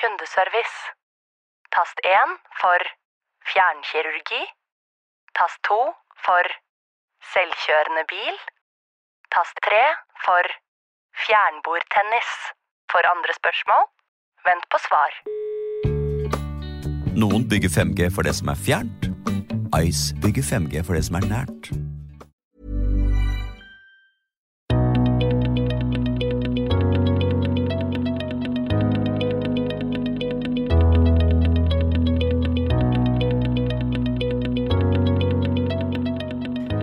Kundeservice. Tast 1 for fjernkirurgi. Tast 2 for selvkjørende bil. Tast 3 for fjernbordtennis. For andre spørsmål, vent på svar. Noen bygger 5G for det som er fjernt. Ice bygger 5G for det som er nært.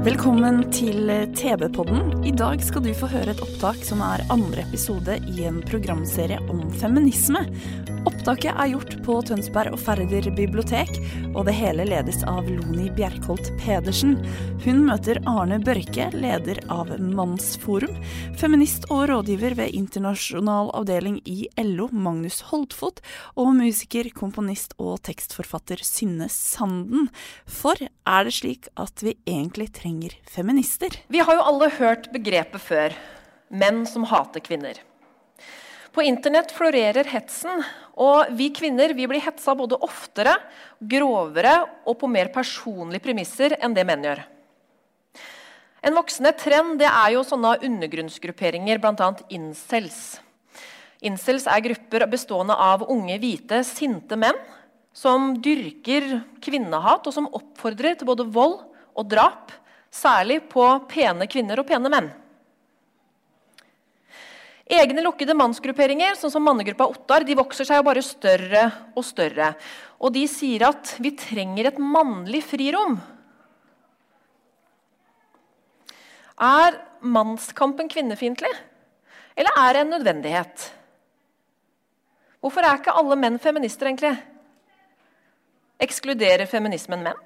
Velkommen til TV-podden. I dag skal du få høre et opptak som er andre episode i en programserie om feminisme. Opptaket er gjort på Tønsberg og Færder bibliotek, og det hele ledes av Loni Bjerkholt Pedersen. Hun møter Arne Børke, leder av Mannsforum, feminist og rådgiver ved internasjonal avdeling i LO, Magnus Holtfot, og musiker, komponist og tekstforfatter Synne Sanden. For er det slik at vi egentlig trenger feminister? Vi har jo alle hørt begrepet før. Menn som hater kvinner. På internett florerer hetsen, og vi kvinner vi blir hetsa både oftere, grovere og på mer personlige premisser enn det menn gjør. En voksende trend det er jo sånne undergrunnsgrupperinger, bl.a. incels. Incels er grupper bestående av unge, hvite, sinte menn som dyrker kvinnehat, og som oppfordrer til både vold og drap, særlig på pene kvinner og pene menn. Egne lukkede mannsgrupperinger sånn som mannegruppa Ottar, de vokser seg jo bare større og større. Og de sier at vi trenger et mannlig frirom. Er mannskampen kvinnefiendtlig, eller er det en nødvendighet? Hvorfor er ikke alle menn feminister, egentlig? Ekskluderer feminismen menn?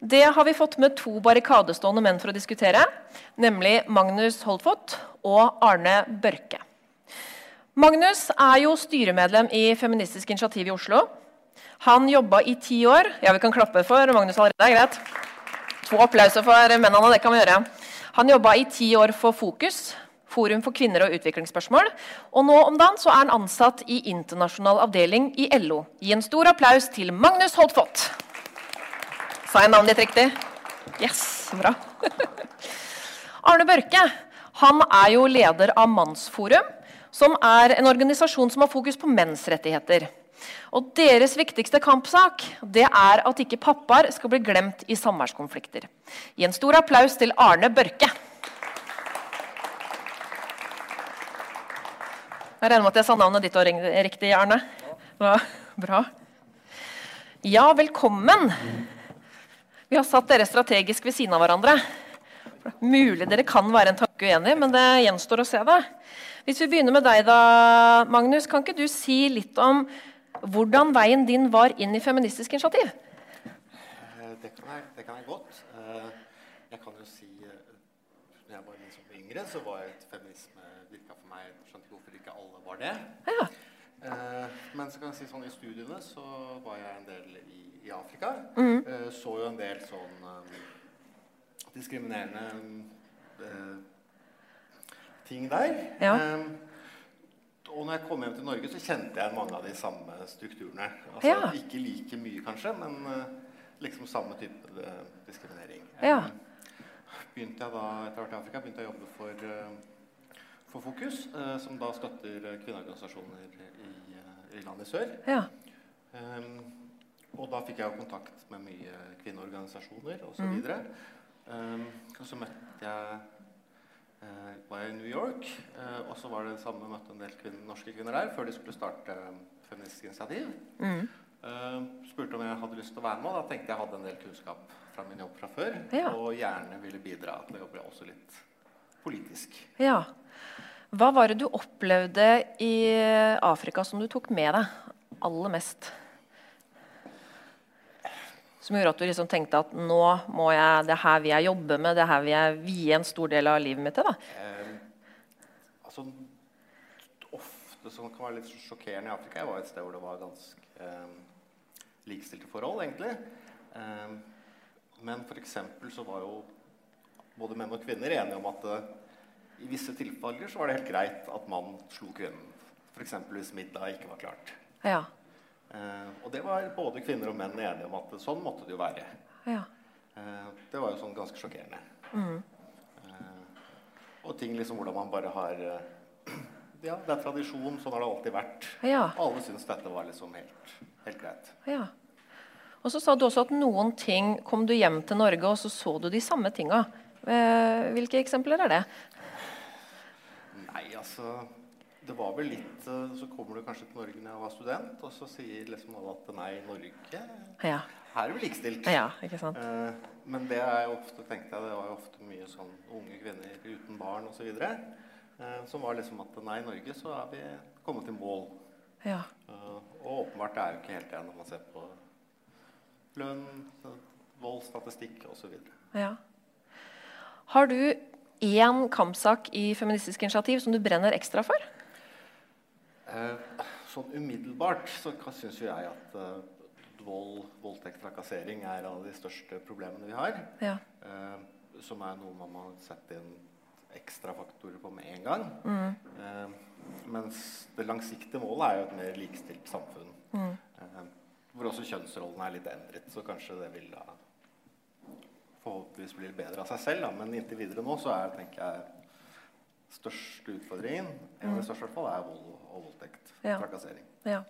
Det har vi fått med to barrikadestående menn for å diskutere, nemlig Magnus Holtfot og Arne Børke. Magnus er jo styremedlem i Feministisk initiativ i Oslo. Han jobba i ti år Ja, vi kan klappe for Magnus allerede. greit. To applauser for mennene, det kan vi gjøre. Han jobba i ti år for Fokus, Forum for kvinner og utviklingsspørsmål. Og nå om dagen så er han ansatt i internasjonal avdeling i LO. Gi en stor applaus til Magnus Holtfott. Sa jeg navnet ditt riktig? Yes, bra. Arne Børke han er jo leder av Mannsforum, som er en organisasjon som har fokus på menns rettigheter. Og Deres viktigste kampsak det er at ikke pappaer skal bli glemt i samværskonflikter. Gi en stor applaus til Arne Børke. Jeg regner med at jeg sa navnet ditt riktig, Arne. Ja, bra. Ja, velkommen. Vi har satt dere strategisk ved siden av hverandre. Mulig dere kan være en tanke uenig, men det gjenstår å se det. Hvis vi begynner med deg, da, Magnus, kan ikke du si litt om hvordan veien din var inn i Feministisk initiativ? Det kan jeg, det kan jeg godt. Eh, Jeg kan jo si eh, Når jeg var liksom yngre, så var et feminisme virka for meg skjønte ikke hvorfor ikke alle var det. Ja. Eh, Men så kan jeg si sånn i studiene så var jeg en del i, i Afrika. Eh, Så jo en del sånn eh, diskriminerende eh, ting der. Ja. Eh, og når jeg kom hjem til Norge, så kjente jeg mange av de samme strukturene. Altså, Ja. Ikke like mye, kanskje, men eh, liksom samme type eh, diskriminering. Ja. Eh, begynte jeg da, etter hvert i Afrika begynte jeg å jobbe for, eh, for Fokus, eh, som da støtter kvinneorganisasjoner i, i land i sør. Ja. Eh, og da fikk jeg jo kontakt med mye kvinneorganisasjoner osv. så videre Um, så møtte jeg uh, var jeg i New York, uh, og så var det det samme møtte en del kvinner, norske kvinner der før de skulle starte um, Feministisk initiativ. Mm. Uh, spurte om jeg hadde lyst til å være med, og da tenkte jeg hadde en del kunnskap fra min jobb fra før. Ja. Og gjerne ville bidra til å jobbe også litt politisk. Ja. Hva var det du opplevde i Afrika som du tok med deg aller mest? Som gjorde at du liksom tenkte at nå må jeg, det her vil jeg jobbe med, det her vil jeg vie en stor del av livet mitt til? da? Eh, altså, ofte som kan være litt sjokkerende i Afrika Jeg var et sted hvor det var ganske eh, likestilte forhold, egentlig. Eh, men f.eks. så var jo både menn og kvinner enige om at eh, i visse tilfeller så var det helt greit at mann slo kvinnen. F.eks. hvis middag ikke var klart. Ja. Uh, og det var både kvinner og menn enige om at sånn måtte det jo være. Ja. Uh, det var jo sånn ganske sjokkerende. Mm. og ting liksom hvordan man bare har Ja, det er tradisjon. Sånn har det alltid vært. Ja. Alle syns dette var liksom helt, helt greit. Ja. Og så sa du også at noen ting kom du hjem til Norge, og så så du de samme tinga. Eh, hvilke eksempler er det? Nei, altså Det var vel litt Så kommer du kanskje til Norge når jeg var student, og så sier liksom alle at nei, Norge ja. Her er vi likestilt. Ja, ikke sant? Eh, men det er jo ofte tenkte jeg, det var jo ofte mye sånn unge kvinner uten barn osv. Eh, som var liksom at nei, i Norge så er vi kommet til mål. Ja. Eh, og åpenbart er jo ikke helt det når man ser på lønn, voldsstatistikk osv. Ja. Har du én kampsak i Feministisk initiativ som du brenner ekstra for? Eh, sånn umiddelbart så syns jo jeg at uh, vold, voldtekt, trakassering er av de største problemene vi har. Ja. Uh, som er noe man må sette inn ekstra faktorer på med en gang. Mm. Uh, mens det langsiktige målet er jo et mer likestilt samfunn. Mm. hvor også kjønnsrollene er litt endret. Så kanskje det vil da forhåpentligvis bli bedre av seg selv. Da. Men inntil videre nå så er tenker jeg største utfordringen mm. eller største i hvert fall, er vold og voldtekt. Ja. Trakassering. Ja.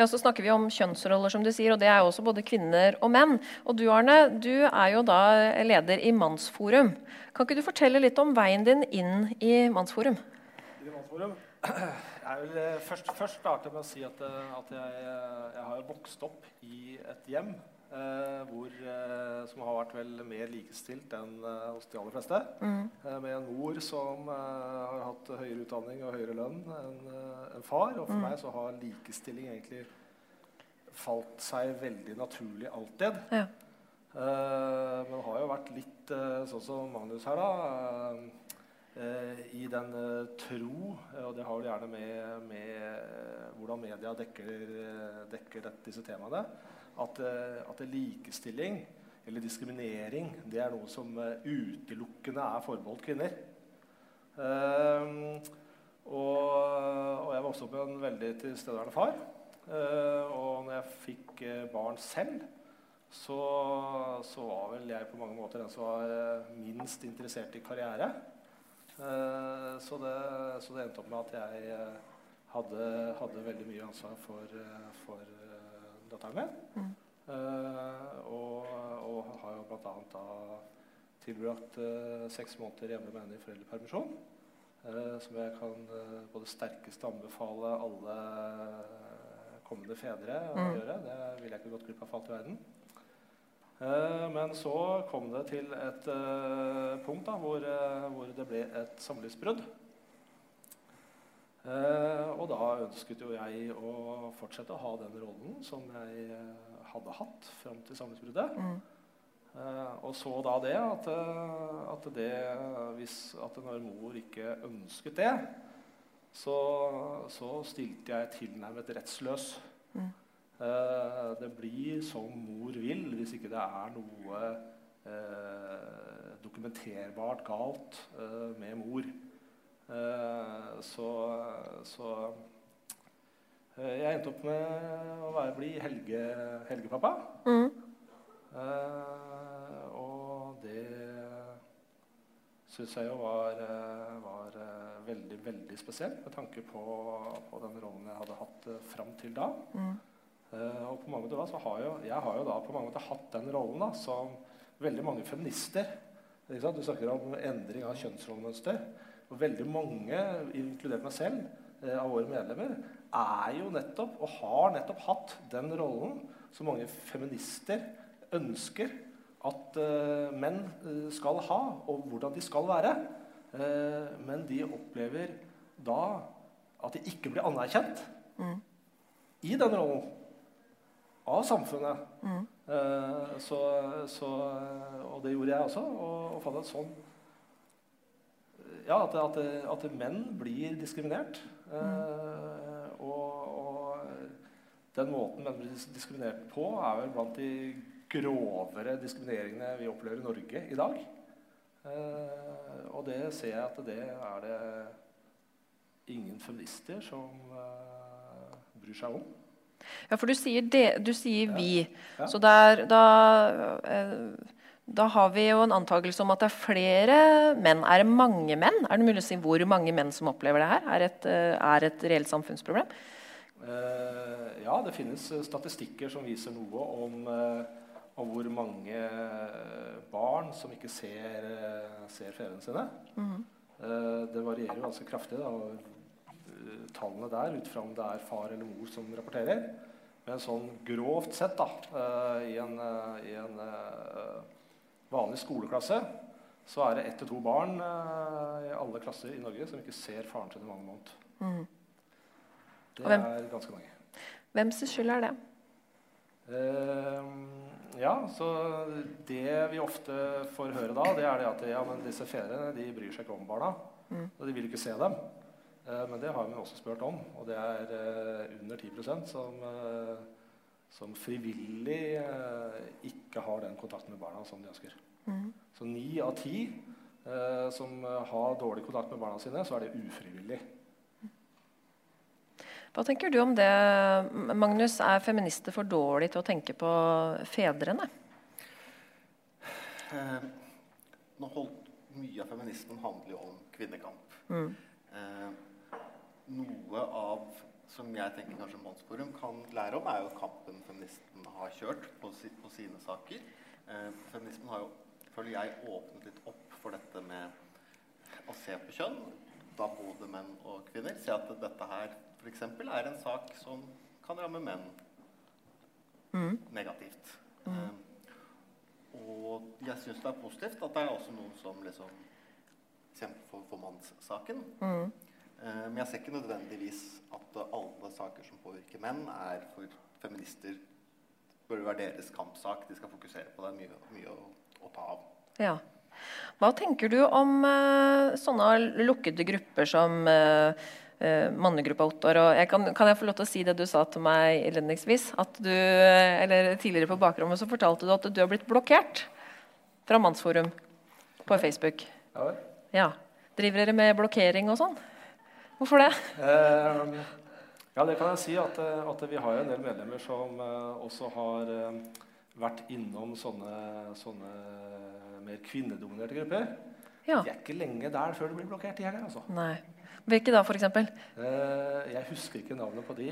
Ja, så snakker vi om kjønnsroller, som du sier, og det er jo også både kvinner og menn. Og du Arne, du er jo da leder i Mannsforum. Kan ikke du fortelle litt om veien din inn i Mannsforum? I Mannsforum? Jeg vil eh, først, først starte med å si at, eh, at jeg, eh, jeg, har vokst opp i et hjem eh, hvor, eh, som har vært vel mer likestilt enn eh, hos de aller fleste. Mm. med en mor som har hatt høyere utdanning og høyere lønn enn en far. Og for Mm. meg så har likestilling egentlig falt seg veldig naturlig alltid. Ja. men har jo vært litt sånn som Magnus her, da. Eh, i den tro, og det har vel gjerne med, med hvordan media dekker, dekker dette, disse temaene, at, at likestilling eller diskriminering det er noe som utelukkende er forbeholdt kvinner. Og, og, jeg vokste opp med en veldig tilstedeværende far. og når jeg fikk barn selv, så, så, var vel jeg på mange måter den som var minst interessert i karriere. Uh, så, det, så, det, endte opp med at jeg uh, hadde, hadde, veldig mye ansvar for, uh, for datteren min. Mm. Og, og, har jo bl.a. da tilbrakt seks måneder hjemme med henne i foreldrepermisjon. som jeg kan på det sterkeste anbefale alle kommende fedre å Mm. gjøre. Det vil jeg ikke gått glipp av for alt i verden. Eh, men så kom det til et uh, punkt da, hvor, uh, hvor, det ble et samlivsbrudd. Uh, og da ønsket jo jeg å fortsette å ha den rollen som jeg hadde hatt fram til samlivsbruddet. Mm. og så da det at, at, det hvis, at når mor ikke ønsket det, så, så stilte jeg tilnærmet rettsløs. Mm. Uh, det blir som mor vil, hvis ikke det er noe uh, dokumenterbart galt uh, med mor. Så, så jeg endte opp med å være, bli helge, helgepappa. Mm. og det syns jeg jo var, var veldig, veldig spesielt med tanke på, på den rollen jeg hadde hatt fram til da. Mm. Uh, og på mange måter da, så har jo, Jeg har jo da på mange måter hatt den rollen da, som veldig mange feminister Du snakker om endring av kjønnsrollemønster. Og veldig mange, inkludert meg selv, uh, av våre medlemmer, er jo nettopp, og har nettopp hatt den rollen som mange feminister ønsker at uh, menn skal ha, og hvordan de skal være. Uh, men de opplever da at de ikke blir anerkjent Mm. i den rollen av samfunnet. Mm. Uh, så, så, og det gjorde jeg også. Og, og fant at sånn Ja, at, at, at menn blir diskriminert. Eh, og, og den måten menn blir diskriminert på, er vel blant de grovere diskrimineringene vi opplever i Norge i dag. Eh, og det ser jeg at det er det ingen feminister som eh, bryr seg om. Ja, for du sier, det, du sier 'vi'. Ja. Så der, da, eh, da har vi jo en antakelse om at det er flere menn. Er det mange menn? Er det mulig å si hvor mange menn som opplever det her? Er et, eh, er et reelt samfunnsproblem? Eh, ja, det finnes eh, statistikker som viser noe om, om hvor mange barn som ikke ser, ser fedrene sine. Mhm. Eh, det varierer jo ganske kraftig, da, og, tallene der, ut fra om det er far eller mor som rapporterer. Men sånn grovt sett, da, i en, i en vanlig skoleklasse, så er det ett til to barn eh, i alle klasser i Norge som ikke ser faren sin i mange måneder. Mm. Det hvem- er ganske mange. Hvem sin skyld er det? Uh, ja, så det vi ofte får høre da, det er det at ja, disse fedrene de bryr seg ikke om barna. Mm. Og de vil ikke se dem. Uh, men det har vi også spurt om, og det er uh, under 10% som, som frivillig eh, ikke har den kontakten med barna som de ønsker. Mm. Så ni av ti eh, som eh, har dårlig kontakt med barna sine, så er det ufrivillig. Hva tenker du om det, Magnus? Er feminister for dårlige til å tenke på fedrene? Eh, nå holdt Mye av feminismen handler jo om kvinnekamp. Mm. Eh, noe av som jeg tenker kanskje Mannsforum kan lære om, er jo kampen feministen har kjørt på, si, på sine saker. Eh, feminismen har jo, føler jeg, åpnet litt opp for dette med å se på kjønn. Da både menn og kvinner. Se at dette her f.eks. er en sak som kan ramme menn Mm. negativt. Mm. Eh, og jeg syns det er positivt at det er også noen som liksom kjemper for, for mannssaken. Mm. Eh, men jeg ser ikke nødvendigvis at alle saker som påvirker menn, er for feminister bør være deres kampsak. De skal fokusere på det. Det er mye, mye å, å ta av. Ja. Hva tenker du om uh, sånne lukkede grupper som uh, mannegruppa Ottar? Og jeg kan, kan jeg få lov til å si det du sa til meg innledningsvis? At du, eller Tidligere på bakrommet så fortalte du at du har blitt blokkert fra Mannsforum på Facebook. Ja. Ja. Driver dere med blokkering og sånn? Hvorfor det? Ehm, ja, det kan jeg si. At, at vi har en del medlemmer som eh, også har eh, vært innom sånne, sånne mer kvinnedominerte grupper. Ja. De er ikke lenge der før de blir blokkert, de heller. Altså. Nei. Hvilke da, f.eks.? Eh, jeg husker ikke navnet på de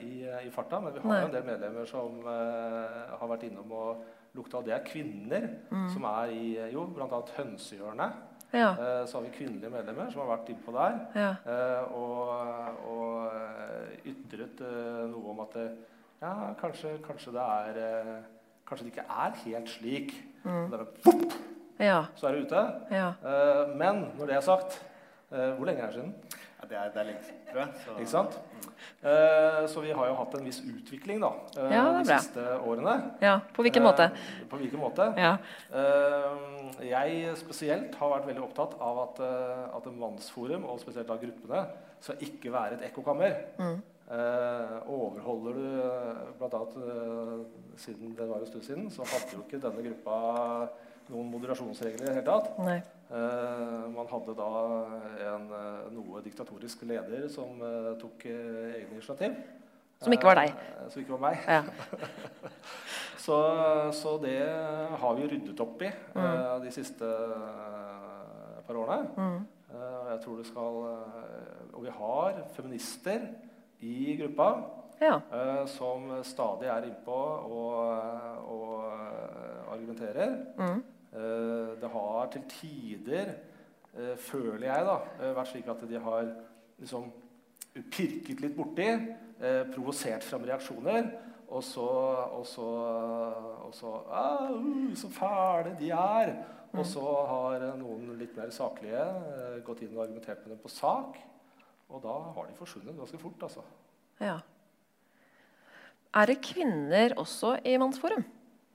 i, i farta, men vi har Nei. en del medlemmer som har vært innom og lukta. Det er kvinner Mm. som er i jo, bl.a. Hønsehjørnet. Ja. Eh, så har vi kvinnelige medlemmer som har vært innpå der Ja. eh, og, og ytret eh, noe om at det, ja, kanskje, kanskje det er Kanskje det ikke er helt slik. Mm. Det er bare, Ja. så er det ute. Ja. Men når det er sagt Hvor lenge er det siden? Ja, det, er, det er lenge siden, tror jeg. Så, Ikke sant? Eh, så vi har jo hatt en viss utvikling da, eh, Ja, de bra. siste årene. Ja, på hvilken Eh, måte? På hvilken måte? Ja. Eh, jeg spesielt har vært veldig opptatt av at, at en Mannsforum, og spesielt av gruppene, skal ikke være et ekkokammer. Mm. Eh, overholder du uh, blant annet uh, siden det var en stund siden, så hadde jo ikke denne gruppa noen moderasjonsregler i det hele tatt. Nei. Eh, man hadde da en eh, noe diktatorisk leder som eh, tok egne initiativ. Som ikke var deg. Som ikke var meg. Ja. så, så det har vi ryddet opp i Mm. de siste par årene. Mm. Eh, jeg tror det skal Og vi har feminister i gruppa Ja. eh, som stadig er innpå og, og argumenterer. Mm. Eh, det har til tider, eh, føler jeg, da, eh, vært slik at de har liksom pirket litt borti, provosert frem reaksjoner. Og så, og så, og så uh, så fæle de er! Og så har noen litt mer saklige gått inn og argumentert med dem på sak. Og da har de forsvunnet ganske fort, altså. Ja. Er det kvinner også i Mannsforum?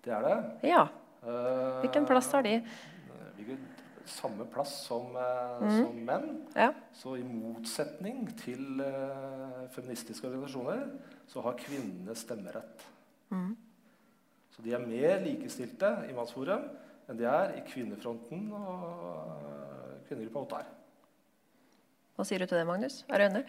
Det er det. Ja. Eh, Hvilken plass har de? Samme plass som, eh, Mhm. som menn. Ja. Så i motsetning til uh, feministiske organisasjoner så har kvinnene stemmerett. Mm. Så de er mer likestilte i Mannsforum enn de er i Kvinnefronten og uh, kvinnegruppa Ottar. Hva sier du til det, Magnus? Er du enig?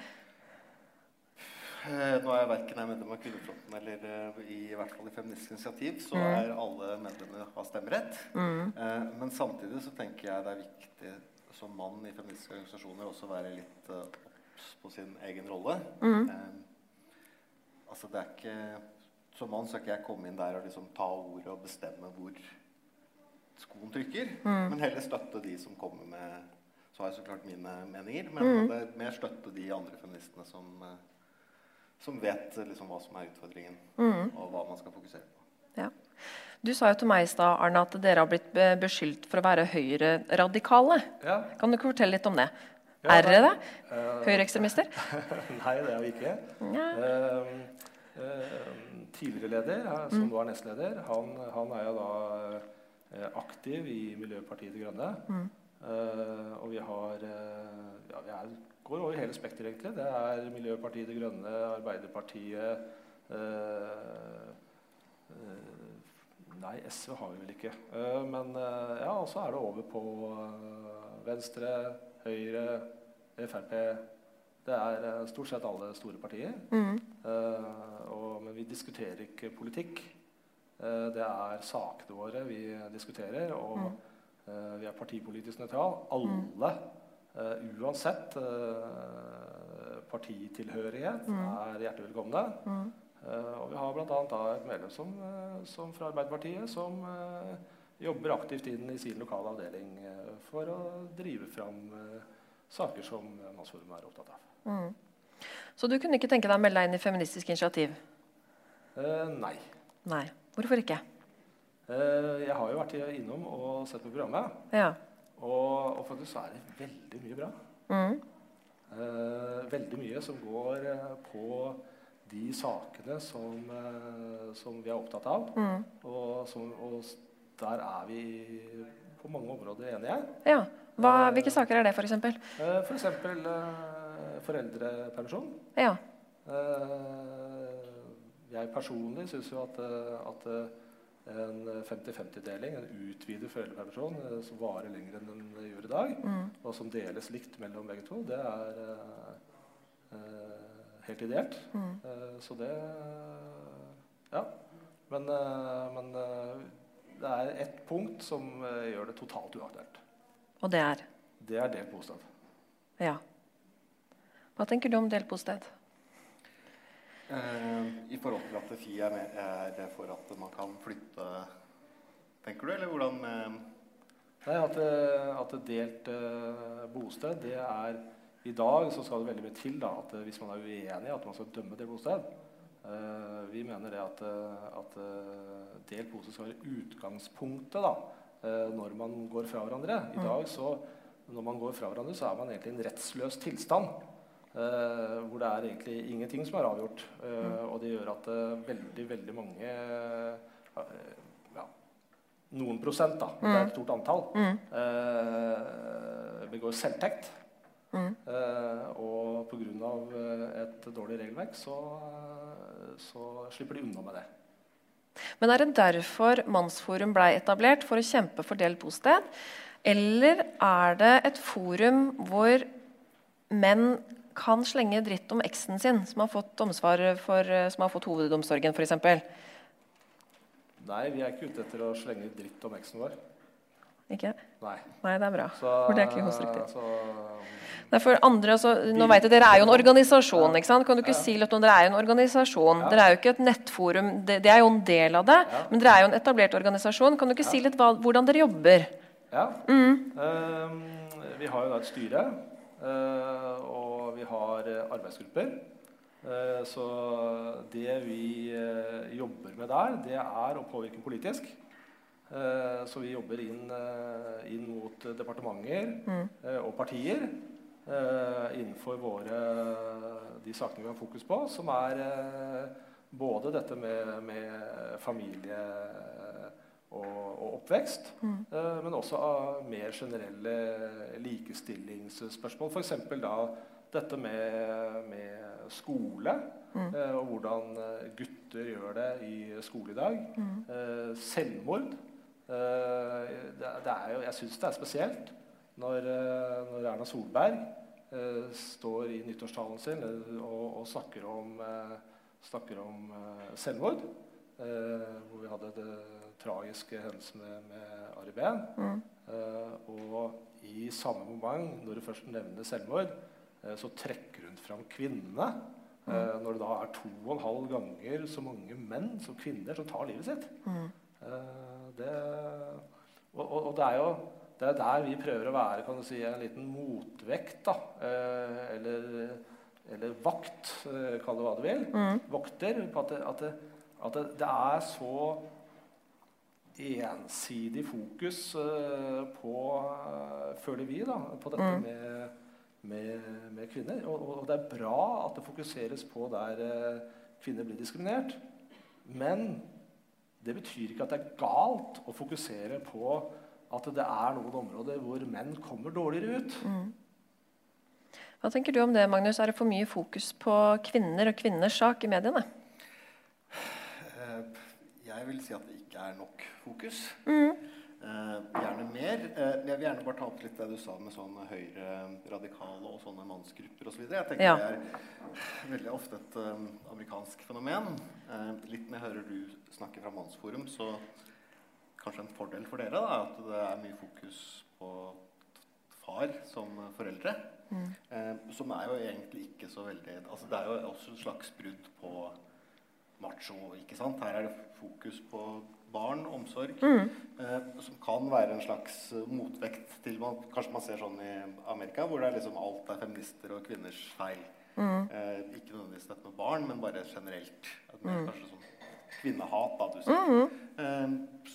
Eh, Nå er jeg verken er medlem av Kvinnefronten eller eh, i, i hvert fall i Feministisk initiativ, så Mm. er alle medlemmer har stemmerett. Mm. Eh, men samtidig så tenker jeg det er viktig som mann i feministiske organisasjoner også være litt eh, obs på sin egen rolle. Mm. Eh, altså det er ikke Som mann skal ikke jeg komme inn der og liksom ta ordet og bestemme hvor skoen trykker, Mm. men heller støtte de som kommer med Så har jeg så klart mine meninger, men Mm. det er mer støtte de andre feministene som eh, som vet eh, liksom, hva som er utfordringen, Mm. og hva man skal fokusere på. Ja. Du sa jo til meg i stad Arne, at dere har blitt beskyldt for å være høyreradikale. Ja. Kan du ikke fortelle litt om det? Ja, er dere det? Uh, Høyreekstremister? Nei, det er vi ikke. Ja. Uh, uh, tidligere leder, eh, som Mm. nå er nestleder, han, han er jo da eh, aktiv i Miljøpartiet De Grønne. Mm. Eh, og vi har uh, ja, vi er, går over hele spekteret, egentlig. Det er Miljøpartiet De Grønne, Arbeiderpartiet uh, Nei, SV har vi vel ikke. Men ja, og så er det over på Venstre, Høyre, Frp. Det er stort sett alle store partier. Mm. Og, men vi diskuterer ikke politikk. Det er sakene våre vi diskuterer, og Mhm. Eh, vi er partipolitisk nøytrale. Alle, eh, uansett eh, partitilhørighet, mm. er hjertelig velkomne. Mm. Og vi har bl.a. et medlem som, som fra Arbeiderpartiet som jobber aktivt inn i sin lokale avdeling for å drive fram saker som Mannsforum er opptatt av. Mm. Så du kunne ikke tenke deg å melde deg inn i Feministisk initiativ? Eh, nei. Nei. Hvorfor ikke? Eh, jeg har jo vært innom og sett på programmet, Ja. og, og faktisk så er det veldig mye bra. Mm. Eh, veldig mye som går eh, på de sakene som, som vi er opptatt av. Mm. Og, som, og der er vi på mange områder enige. ja. Hva, hvilke saker er det, f.eks.? Eh, F.eks. Eh, foreldrepermisjon. Ja. Jeg personlig syns jo at, at en 50-50-deling, en utvidet foreldrepermisjon eh, som varer lenger enn den gjør i dag, Mm. og som deles likt mellom begge to, det er eh, eh, helt ideelt. Mm. Eh, så det Ja. Men, eh, men eh, det er ett punkt som eh, gjør det totalt uaktuelt. Og det er? Det er delt bosted. Ja. Hva tenker du om delt bosted? Eh, I forhold til at FI er, med, er det for at man kan flytte Tenker du, eller hvordan eh, Nei, at, eh, at delt bosted, det er I dag så skal det veldig mye til da, at hvis man er uenig at man skal dømme delt bosted. Eh, vi mener det at, at delt bosted skal være utgangspunktet da, når man går fra hverandre. I Mm. dag så når man går fra hverandre, så er man egentlig i en rettsløs tilstand. Eh, hvor det er egentlig ingenting som er avgjort. Eh, og det gjør at eh, veldig, veldig mange ja, noen prosent, da, det er Mm. et stort antall, Mm. begår selvtekt. Mm. Uh, og pga. Et dårlig regelverk så, så slipper de unna med det. Men er det derfor Mannsforum ble etablert, for å kjempe for delt bosted? Eller er det et forum hvor menn kan slenge dritt om eksen sin, som har fått, for, som har fått hovedomsorgen, f.eks.? Nei, vi er ikke ute etter å slenge dritt om eksen vår. Ikke? Nei. Nei, det er bra. Så, For det er ikke konstruktivt. så, Nei, for andre, altså, nå vet jeg, Dere er jo en organisasjon. ikke sant? Kan du ikke si litt om Dere er jo en organisasjon. Ja. Dere er jo ikke et nettforum. Det, det er jo en del av det. Ja. Men dere er jo en etablert organisasjon. Kan du ikke si litt hva, hvordan dere jobber? ja. Mm. Um, vi har jo da et styre, eh, og vi har eh, arbeidsgrupper. Eh, så det vi eh, jobber med der, det er å påvirke politisk. Eh, så vi jobber inn, eh, inn mot departementer Mm. eh, og partier eh, innenfor våre, de sakene vi har fokus på, som er eh, både dette med, med familie og, og oppvekst, Mm. eh, men også av mer generelle likestillingsspørsmål. F.eks. da dette med, med skole, Mm. eh, og hvordan eh, gutter gjør det i skole i dag. Mm. Eh, selvmord. Eh, det, det er jo, jeg syns det er spesielt når, eh, når Erna Solberg står i nyttårstalen sin og, og snakker om, snakker om selvmord. Eh, hvor vi hadde det tragiske hendelsen med, med Ari Behn. Mm. Uh, og i samme moment, når du først nevner selvmord, uh, så trekker hun fram kvinnene. Eh, når det da er to og en halv ganger så mange menn som kvinner som tar livet sitt. Mm. Det, og, og, og det er jo det er der vi prøver å være kan du si, en liten motvekt. da, eller, eller vakt, kall det hva du vil. Mm. Vokter. På at, det, at, det, at det er så ensidig fokus eh, på, føler vi, da, på dette Mm. med, med, med kvinner. Og, og, og det er bra at det fokuseres på der eh, kvinner blir diskriminert. Men det betyr ikke at det er galt å fokusere på at det er noen områder hvor menn kommer dårligere ut. Mm. Hva tenker du om det, Magnus? Er det for mye fokus på kvinner og kvinners sak i mediene? Eh, Jeg vil si at det ikke er nok fokus. Mm. Eh, gjerne mer. Eh, jeg vil gjerne bare ta opp litt det du sa med sånn høyre radikale og sånne mannsgrupper osv. Jeg tenker Ja. det er veldig ofte et um, amerikansk fenomen. Eh, litt når jeg hører du snakke fra Mannsforum, så kanskje en fordel for dere da, at det er mye fokus på far som foreldre. Mm. Eh, som er jo egentlig ikke så veldig altså Det er jo også et slags brudd på macho. ikke sant? Her er det fokus på barn, omsorg, Mm. eh, som kan være en slags eh, motvekt til man, Kanskje man ser sånn i Amerika, hvor det er liksom alt er feminister og kvinners feil. Mm. Eh, ikke nødvendigvis dette med barn, men bare generelt. At mer Mm. Kanskje sånn kvinnehat, da, du sier. Mhm. Eh,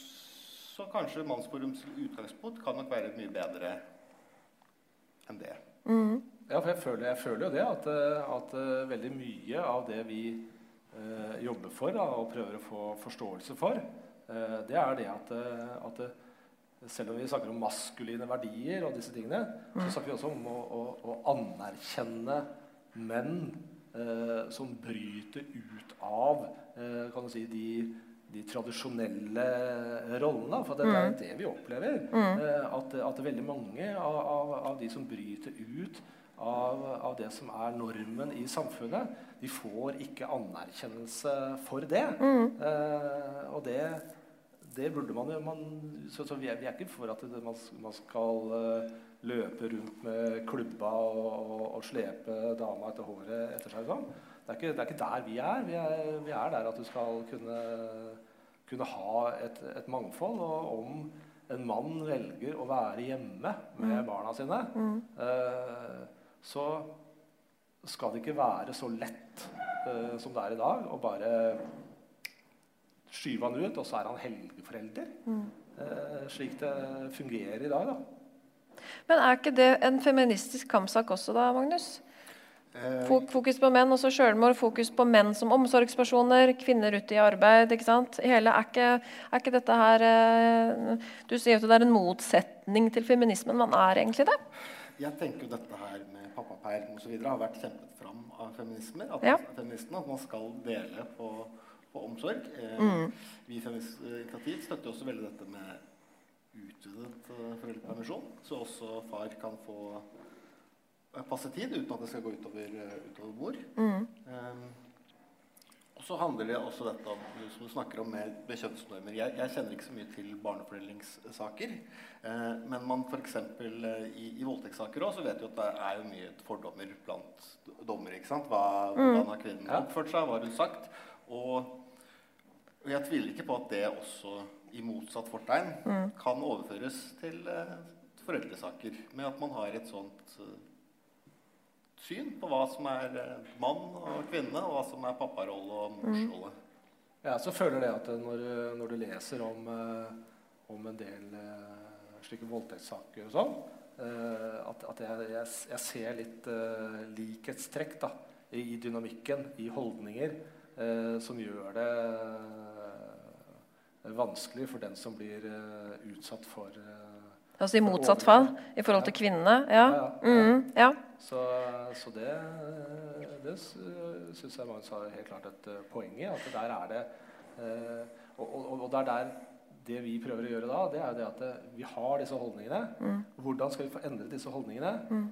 så kanskje Mannsforums utgangspunkt kan nok være mye bedre enn det. Mm. Ja, for jeg føler, jeg føler jo det, at, eh, at eh, veldig mye av det vi eh, jobber for da, og prøver å få forståelse for, det er det at, eh, at eh, selv om vi snakker om maskuline verdier og disse tingene, Mm. så snakker vi også om å, å, å anerkjenne menn eh, som bryter ut av eh, kan du si, de, de tradisjonelle rollene. For det, det er Mm. det vi opplever. Mm. Eh, at, at veldig mange av, av, av de som bryter ut av, av det som er normen i samfunnet, de får ikke anerkjennelse for det. Mm. Eh, og det, det burde man jo man, så, så vi, er, vi er ikke for at det, man, man skal eh, løpe rundt med klubba og, og, og slepe dama etter håret etter seg. Sånn. Det, er ikke, det er ikke der vi er. Vi er, vi er der at du skal kunne, kunne ha et, et mangfold. Og om en mann velger å være hjemme med Mm. barna sine, Mm. eh, så skal det ikke være så lett eh, som det er i dag, å bare skyve han ut, og så er han helgeforelder. Mm. Eh, slik det fungerer i dag, da. Men er ikke det en feministisk kampsak også, da, Magnus? Eh, Fokus på menn, også selvmord. Fokus på menn som omsorgspersoner. Kvinner ute i arbeid. ikke sant? Hele, er, ikke, er ikke dette her eh, Du sier at det er en motsetning til feminismen, men er egentlig det? Jeg tenker jo dette her med pappaperm osv. har vært kjempet fram av feminismer. At, Ja. feministene, at man skal dele på, på omsorg. Eh, Mm. Vi i Feminist Initiativ støtter også veldig dette med utvidet eh, foreldrepermisjon. Så også far kan få eh, passe tid uten at det skal gå utover, eh, utover mor. Mm. Eh, og så handler det også dette om som du snakker om med, med kjønnsnormer. Jeg, jeg kjenner ikke så mye til barnefordelingssaker. Eh, men man f.eks. Eh, i, i voldtektssaker også, så vet vi at det er jo mye fordommer blant dommere. ikke sant? Hva, Mm. Hvordan har kvinnen oppført seg? Hva har hun sagt? Og, og jeg tviler ikke på at det også, i motsatt fortegn, Mm. kan overføres til eh, foreldresaker. Med at man har et sånt eh, syn på hva som er eh, mann og kvinne, og hva som er papparolle og morsrolle. Ja, så føler det at når, når du leser om, eh, om en del eh, slike voldtektssaker og sånn, eh, at, at jeg, jeg, jeg ser litt eh, likhetstrekk da, i, i dynamikken, i holdninger, eh, som gjør det eh, vanskelig for den som blir eh, utsatt for eh, Altså i motsatt fall i forhold til kvinnene? Ja. Mm, ja. Så, så det, det syns jeg Magnus har helt klart et poeng i. At der er det og, og, og, det er der det vi prøver å gjøre da, det er jo det at vi har disse holdningene. Mm. Hvordan skal vi få endret disse holdningene? Mm.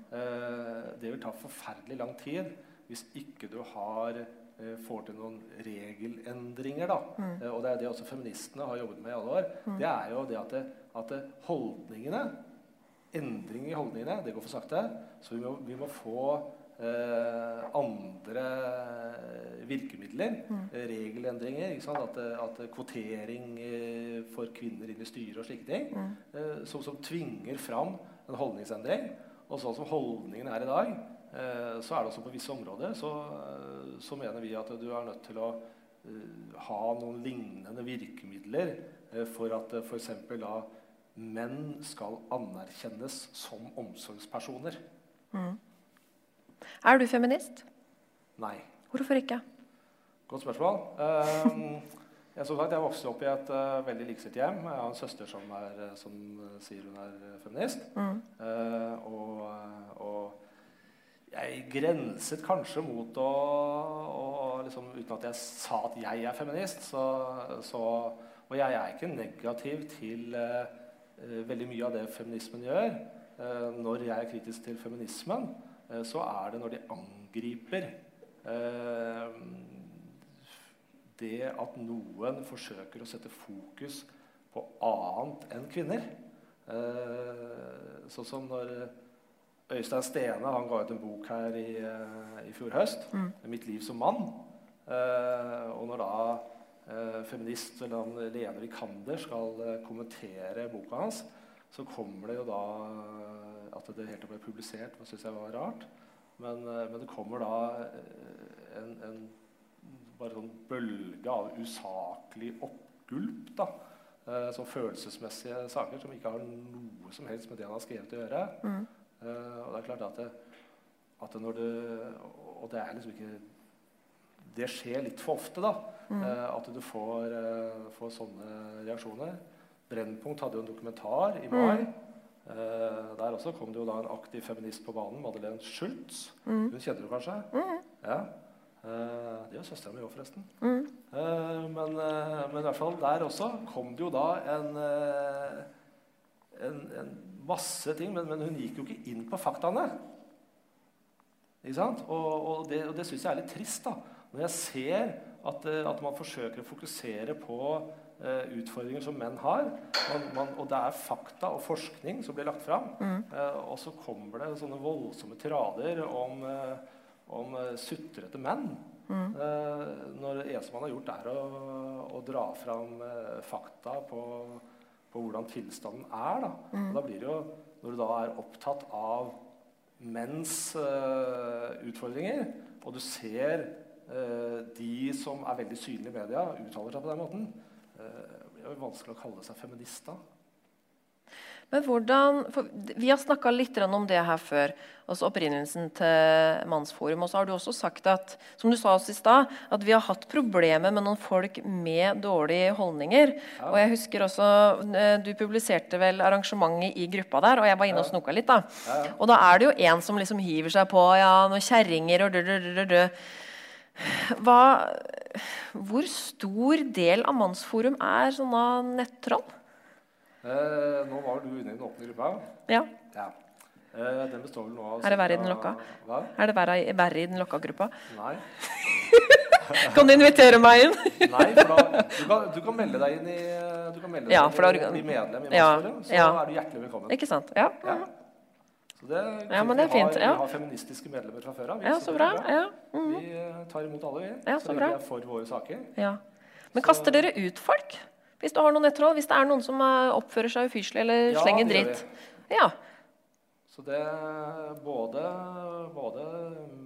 det vil ta forferdelig lang tid hvis ikke du har får til noen regelendringer. Da. Mm. og det er det også feministene har jobbet med i alle år. Mm. Det er jo det at, det, at det holdningene Endring i holdningene, det går for sakte. Så vi må, vi må få eh, andre virkemidler. Mm. eh, Regelendringer. At, at kvotering eh, for kvinner inn i styret og slike ting. Mm. Eh, som, som tvinger fram en holdningsendring. Og sånn som holdningene er i dag, eh, så er det også på visse områder så, eh, så mener vi at du er nødt til å eh, ha noen lignende virkemidler eh, for at uh, f.eks. da menn skal anerkjennes som omsorgspersoner. Mm. Er du feminist? Nei. Hvorfor ikke? Godt spørsmål. Um, jeg, som sagt, jeg vokste opp i et veldig likestilt hjem. Jeg har en søster som, er, som sier hun er feminist. Mm. og, og jeg grenset kanskje mot å, å liksom, Uten at jeg sa at jeg er feminist, så, så Og jeg er ikke negativ til Eh, veldig mye av det feminismen gjør, eh, når jeg er kritisk til feminismen, eh, så er det når de angriper det at noen forsøker å sette fokus på annet enn kvinner. sånn som når Øystein Stene han ga ut en bok her i, i fjor høst, Mm. 'Mitt liv som mann'. og når da eh, feminist eller han Lene Vikander skal eh, kommentere boka hans, så kommer det jo da eh, At det helt ble publisert, det syns jeg var rart. Men, eh, men, det kommer da eh, en, en bare sånn bølge av usaklig oppgulp. da, eh, Som følelsesmessige saker som ikke har noe som helst med det han har skrevet å gjøre. Mm. Eh, og det er klart at, det, at det når det, Og det er liksom ikke det skjer litt for ofte, da. Mm. Eh, at du får, eh, får, sånne reaksjoner. Brennpunkt hadde jo en dokumentar i mai. Mm. Der også kom det jo da en aktiv feminist på banen, Madeleine Schultz. Mm. Hun kjenner du kanskje? Mm. Ja. Uh, det gjør søstera mi òg, forresten. Mm. Uh, men, uh, men, i hvert fall der også kom det jo da en, en, en masse ting. Men, men, hun gikk jo ikke inn på faktaene. Ikke sant? Og, og det, og det syns jeg er litt trist. da. Når jeg ser at, eh, at man forsøker å fokusere på uh, utfordringer som menn har, man, man, og det er fakta og forskning som blir lagt fram, Mm. uh, og så kommer det sånne voldsomme tirader om, uh, om sutrete menn. Mm. når det eneste man har gjort, er å, å dra fram fakta på, på, hvordan tilstanden er. Da. Og da blir det jo, når du da er opptatt av menns utfordringer, og du ser Uh, de som er veldig synlige i media, uttaler seg på den måten. Uh, det er jo vanskelig å kalle seg feminist da. Men hvordan, Vi har snakka litt om det her før, altså opprinnelsen til Mannsforum. Og så har du også sagt at som du sa oss i sted, at vi har hatt problemer med noen folk med dårlige holdninger. Ja. Og jeg husker også, eh, Du publiserte vel arrangementet i gruppa der, og jeg var inne og snoka litt. da. Ja, ja. Og da er det jo en som liksom hiver seg på ja, noen kjerringer og dø, dø, dø, dø, dø. Hva, hvor stor del av Mannsforum er sånne nettroll? Uh, nå var du inne i den åpne gruppa. Ja. ja. Eh, den består vel nå av Er det verre i den lokka? Hva? Er det verre, verre i den lokka gruppa? Nei. Kan du invitere meg inn? Nei, for da, du, kan, du kan melde deg inn i Du kan melde Ja, deg for da- inn i, medlem i Ja, Mannsforum, så ja. er du hjertelig velkommen. Ikke sant? Ja. Ja. Så det, Ja, men det er fint, Vi har, vi har feministiske medlemmer fra før av. vi, Ja, så bra. bra. er Ja. Mhm. Vi eh, tar imot alle, vi. Ja, så lenge bra. vi er for våre saker. ja. Men kaster dere ut folk? Hvis du har noen nettroll? Hvis det er noen som eh, oppfører seg ufyselig eller Ja, slenger dritt? Ja. Så det både, både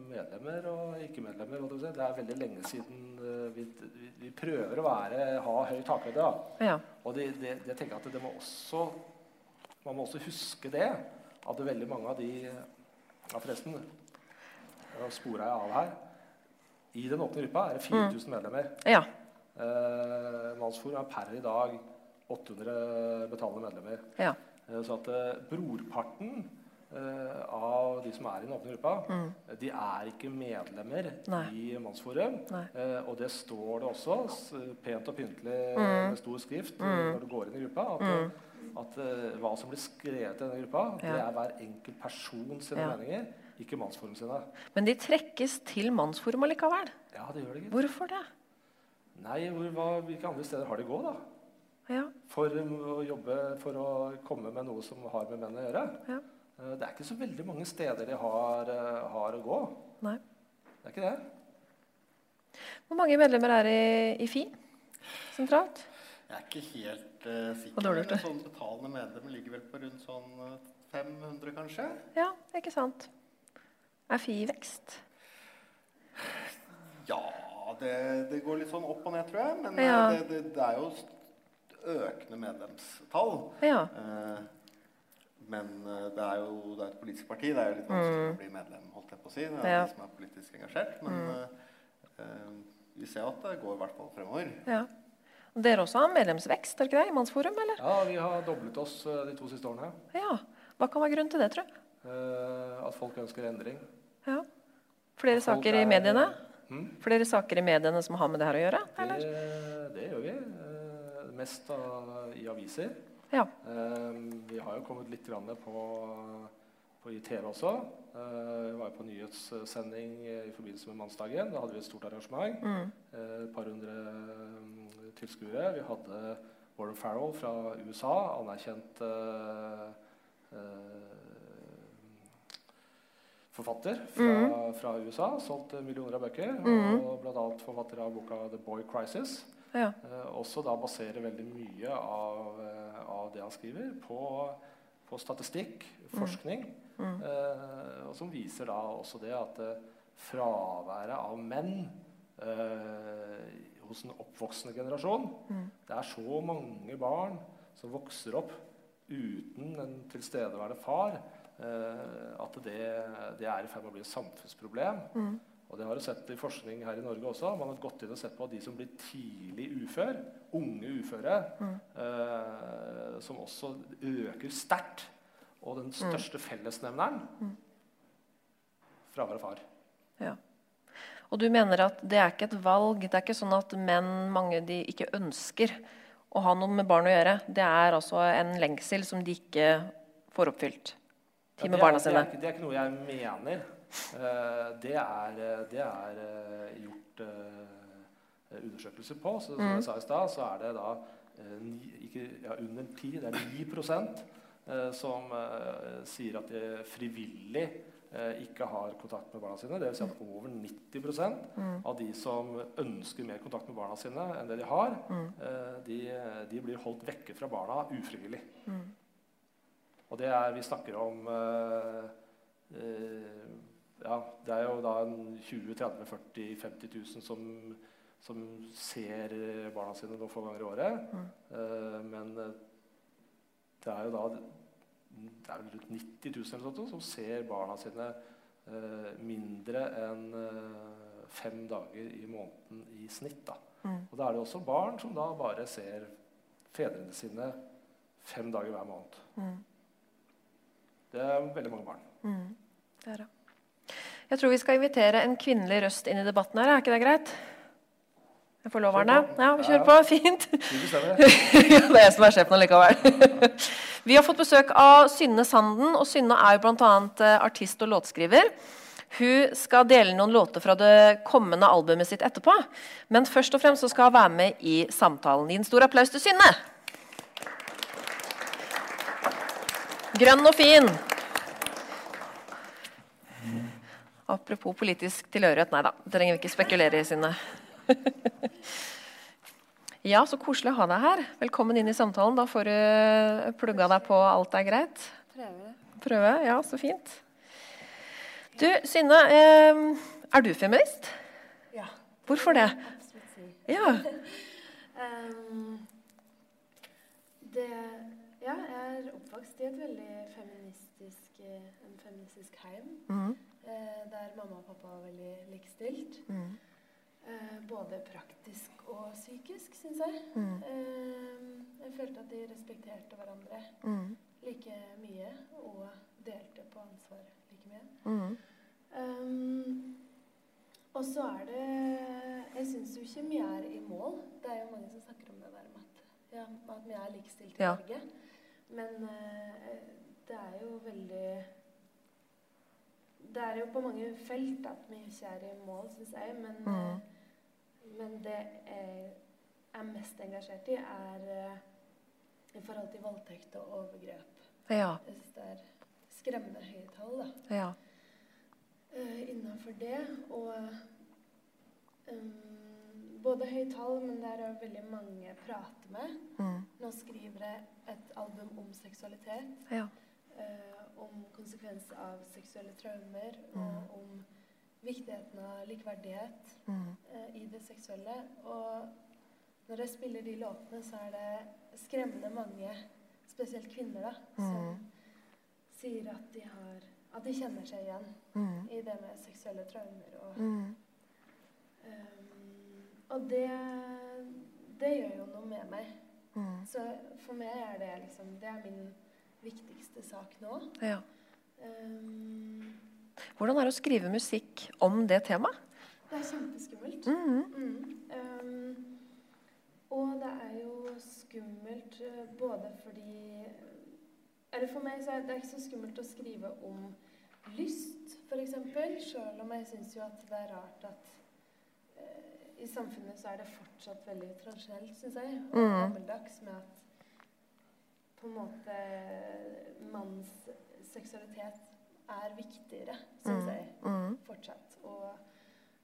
medlemmer og ikke-medlemmer jeg Det er veldig lenge siden eh, vi, vi, vi prøver å være, ha høy takhøyde. Ja. Og det, det, det tenker jeg at det må også, man må også huske det. At veldig mange av de Ja, forresten, spora jeg av her. I den åpne gruppa er det 4000 medlemmer. Ja. Eh, Mannsforum er per i dag 800 betalende medlemmer. Ja. Eh, så at eh, brorparten eh, av de som er i den åpne gruppa, Mm. eh, de er ikke medlemmer Nei. i Mannsforum. Eh, og det står det også pent og pyntelig Mm. med stor skrift eh, Mm. når du går inn i gruppa. At, Mm. at eh, hva som blir skrevet i denne gruppa, det er hver enkelt person sine Ja. meninger, ikke Mannsforum sine. Men de trekkes til mannsforum allikevel. Ja, det gjør det, gitt. Hvorfor det? Nei, hvor, hva, hvilke andre steder har de gå, da? Ja. For um, å jobbe for å komme med noe som har med menn å gjøre. Ja. Eh, Det er ikke så veldig mange steder de har, eh, har å gå. Nei. Det er ikke det. Hvor mange medlemmer er i, i FI sentralt? Jeg er ikke helt uh, sikker. Dårlig sånn betalende medlemmer ligger vel på rundt sånn eh, 500, kanskje? Ja, ikke sant. Er FI i vekst? Ja, det, det går litt sånn opp og ned, tror jeg. Men Ja. eh, det, det, det er jo økende medlemstall. Ja. Eh, men eh, det er jo det er et politisk parti. Det er jo litt vanskelig Mm. å bli medlem, holdt jeg på å si. Det er Ja. de som er politisk engasjert. Men Mm. eh, eh, vi ser at det går i hvert fall fremover. Ja. Dere også har medlemsvekst, er det ikke det? I Mannsforum, eller? Ja, vi har doblet oss de to siste årene. Ja. Hva kan være grunnen til det, tror du? Eh, at folk ønsker endring. Ja. Flere At folk saker i er- mediene? Mm. Flere saker i mediene som har med det her å gjøre? Eller? Det, det gjør vi. Eh, mest av, i aviser. Ja. Eh, vi har jo kommet litt grann på, på i TV også. Eh, vi var jo på nyhetssending i forbindelse med mannsdagen. Da hadde vi et stort arrangement. Mm. Eh, et par hundre mm, tilskuere. Vi hadde Warren Farrell fra USA, anerkjent eh, eh, forfatter fra, Mm. fra USA. Solgt millioner av bøker. Mm. Og bl.a. forfatter av boka 'The Boy Crisis'. Ja. Eh, også da baserer veldig mye av, eh, av det han skriver, på, på statistikk, forskning. Mm. Eh, og som viser da også det at eh, fraværet av menn eh, hos den oppvoksende generasjon Mm. Det er så mange barn som vokser opp uten en tilstedeværende far, eh, at det, det er i ferd med å bli et samfunnsproblem. Mm. Og det har du sett i forskning her i Norge også. Man har gått inn og sett på de som blir tidlig ufør, unge uføre, Mm. eh, som også øker sterkt. Og den største fellesnevneren Mm. fravær av far. Ja. Og du mener at det er ikke et valg? Det er ikke sånn at menn mange de ikke ønsker å ha noe med barn å gjøre? Det er altså en lengsel som de ikke får oppfylt? Ja, De med det, er, barna det, sine? ikke- det er ikke noe jeg mener. Eh, det er, det er eh, gjort eh, undersøkelser på. Så, som Mm. jeg sa i stad, så er det da eh, ikke, ja, under 10, det er 9 eh, som eh, sier at de frivillig eh, ikke har kontakt med barna sine. Det vil si at over 90 Mm. av de som ønsker mer kontakt med barna sine enn det de har, Mm. eh, de, de blir holdt vekke fra barna ufrivillig. Mm. Og det er Vi snakker om eh, eh, Ja, det er jo da en 20 30 40 50 000 som, som ser barna sine noen få ganger i året. Mm. Eh, men det er jo da det er rundt 90 000 eller sånt, som ser barna sine eh, mindre enn fem dager i måneden i snitt. da. Mm. Og da er det også barn som da bare ser fedrene sine fem dager hver måned. Mm. Det er veldig mange barn. Mm. Det er det. Jeg tror vi skal invitere en kvinnelig røst inn i debatten her. Er ikke det greit? Jeg får lov, Arne? Ja, vi kjører på. Fint. Ja, det er jeg som er sjefen allikevel. vi har fått besøk av Synne Sanden, og Synne er jo bl.a. artist og låtskriver. Hun skal dele noen låter fra det kommende albumet sitt etterpå. Men først og fremst så skal hun være med i samtalen. Gi en stor applaus til Synne. Grønn og fin. Apropos politisk tilhørighet. Nei da, det trenger vi ikke spekulere i, Synne. ja, så koselig å ha deg her. Velkommen inn i samtalen. Da får du plugga deg på alt er greit. prøve. Ja, så fint. Du, Synne, eh, er du feminist? Ja. Hvorfor det? Absolutt. Ja. um, det Ja, jeg er oppvokst i et veldig feministisk, eh, en feministisk heim. Mhm. Eh, der mamma og pappa var veldig likestilt. Mm. Eh, både praktisk og psykisk, syns jeg. Mm. Jeg følte at de respekterte hverandre Mhm. like mye og delte på ansvar like mye. Um, og så er det Jeg syns jo ikke vi er i mål. Det er jo mange som snakker om det der med at, ja, at vi er likestilt i Ja. Norge. Men eh, det er jo veldig Det er jo på mange felt at vi ikke er i mål, syns jeg. Men, mm. eh, men det jeg er mest engasjert i, er eh, i forhold til voldtekt og overgrep. Ja. Jeg syns det er skremmende høye tall, da Ja. innafor det. Og um, både høye tall, men det er òg veldig mange jeg prater med. Mm. Nå skriver jeg et album om seksualitet. Ja. eh, om konsekvenser av seksuelle traumer, Mm. og om viktigheten av likeverdighet mm. eh, i det seksuelle. Og når jeg spiller de låtene, så er det skremmende mange, spesielt kvinner, da, som Mhm. sier at de har at de kjenner seg igjen Mhm. i det med seksuelle traumer. Og, um, og det, det gjør jo noe med meg. Mm. Så for meg er det liksom Det er min viktigste sak nå. Ja. Um, Hvordan er det å skrive musikk om det temaet? det er kjempeskummelt. Mm. Um, og det er jo skummelt eh, både fordi Eller for meg så er det ikke så skummelt å skrive om lyst, f.eks. Sjøl om jeg syns jo at det er rart at eh, i samfunnet så er det fortsatt veldig tradisjonelt, syns jeg, og mm. gammeldags med at på en måte manns seksualitet er viktigere, syns Mhm. jeg, Mhm. fortsatt. Og,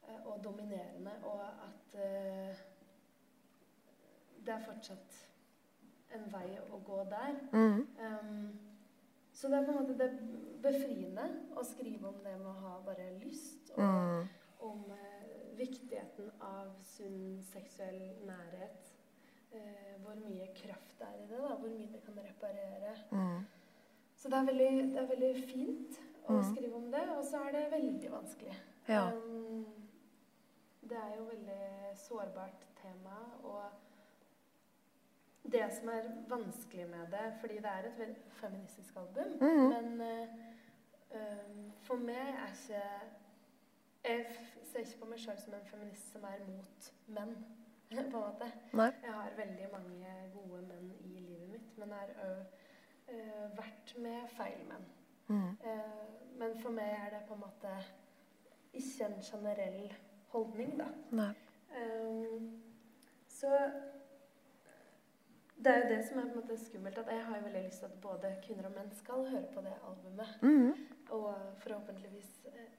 eh, og dominerende. Og at uh, det er fortsatt en vei å gå der. Mm. Um, så det er på en måte det befriende å skrive om det med å ha bare lyst, og Mhm. om eh, viktigheten av sunn seksuell nærhet. Eh, hvor mye kraft det er i det, da, hvor mye det kan reparere. Mm. Så det er veldig, det er veldig fint å mm. skrive om det, og så er det veldig vanskelig. Ja. Um, det er jo veldig sårbart tema, og det som er vanskelig med det Fordi det er et veldig feministisk album, Mhm. men uh, um, for meg er ikke Jeg ser ikke på meg sjøl som en feminist som er mot menn, på en måte. Nei. Jeg har veldig mange gode menn i livet mitt, men har òg uh, vært med feil menn. Mm. Uh, men for meg er det på en måte ikke en generell holdning, da. Nei. Um, så det er jo det som er på en måte skummelt, at jeg har jo veldig lyst til at både kvinner og menn skal høre på det albumet. Mm. Og forhåpentligvis eh,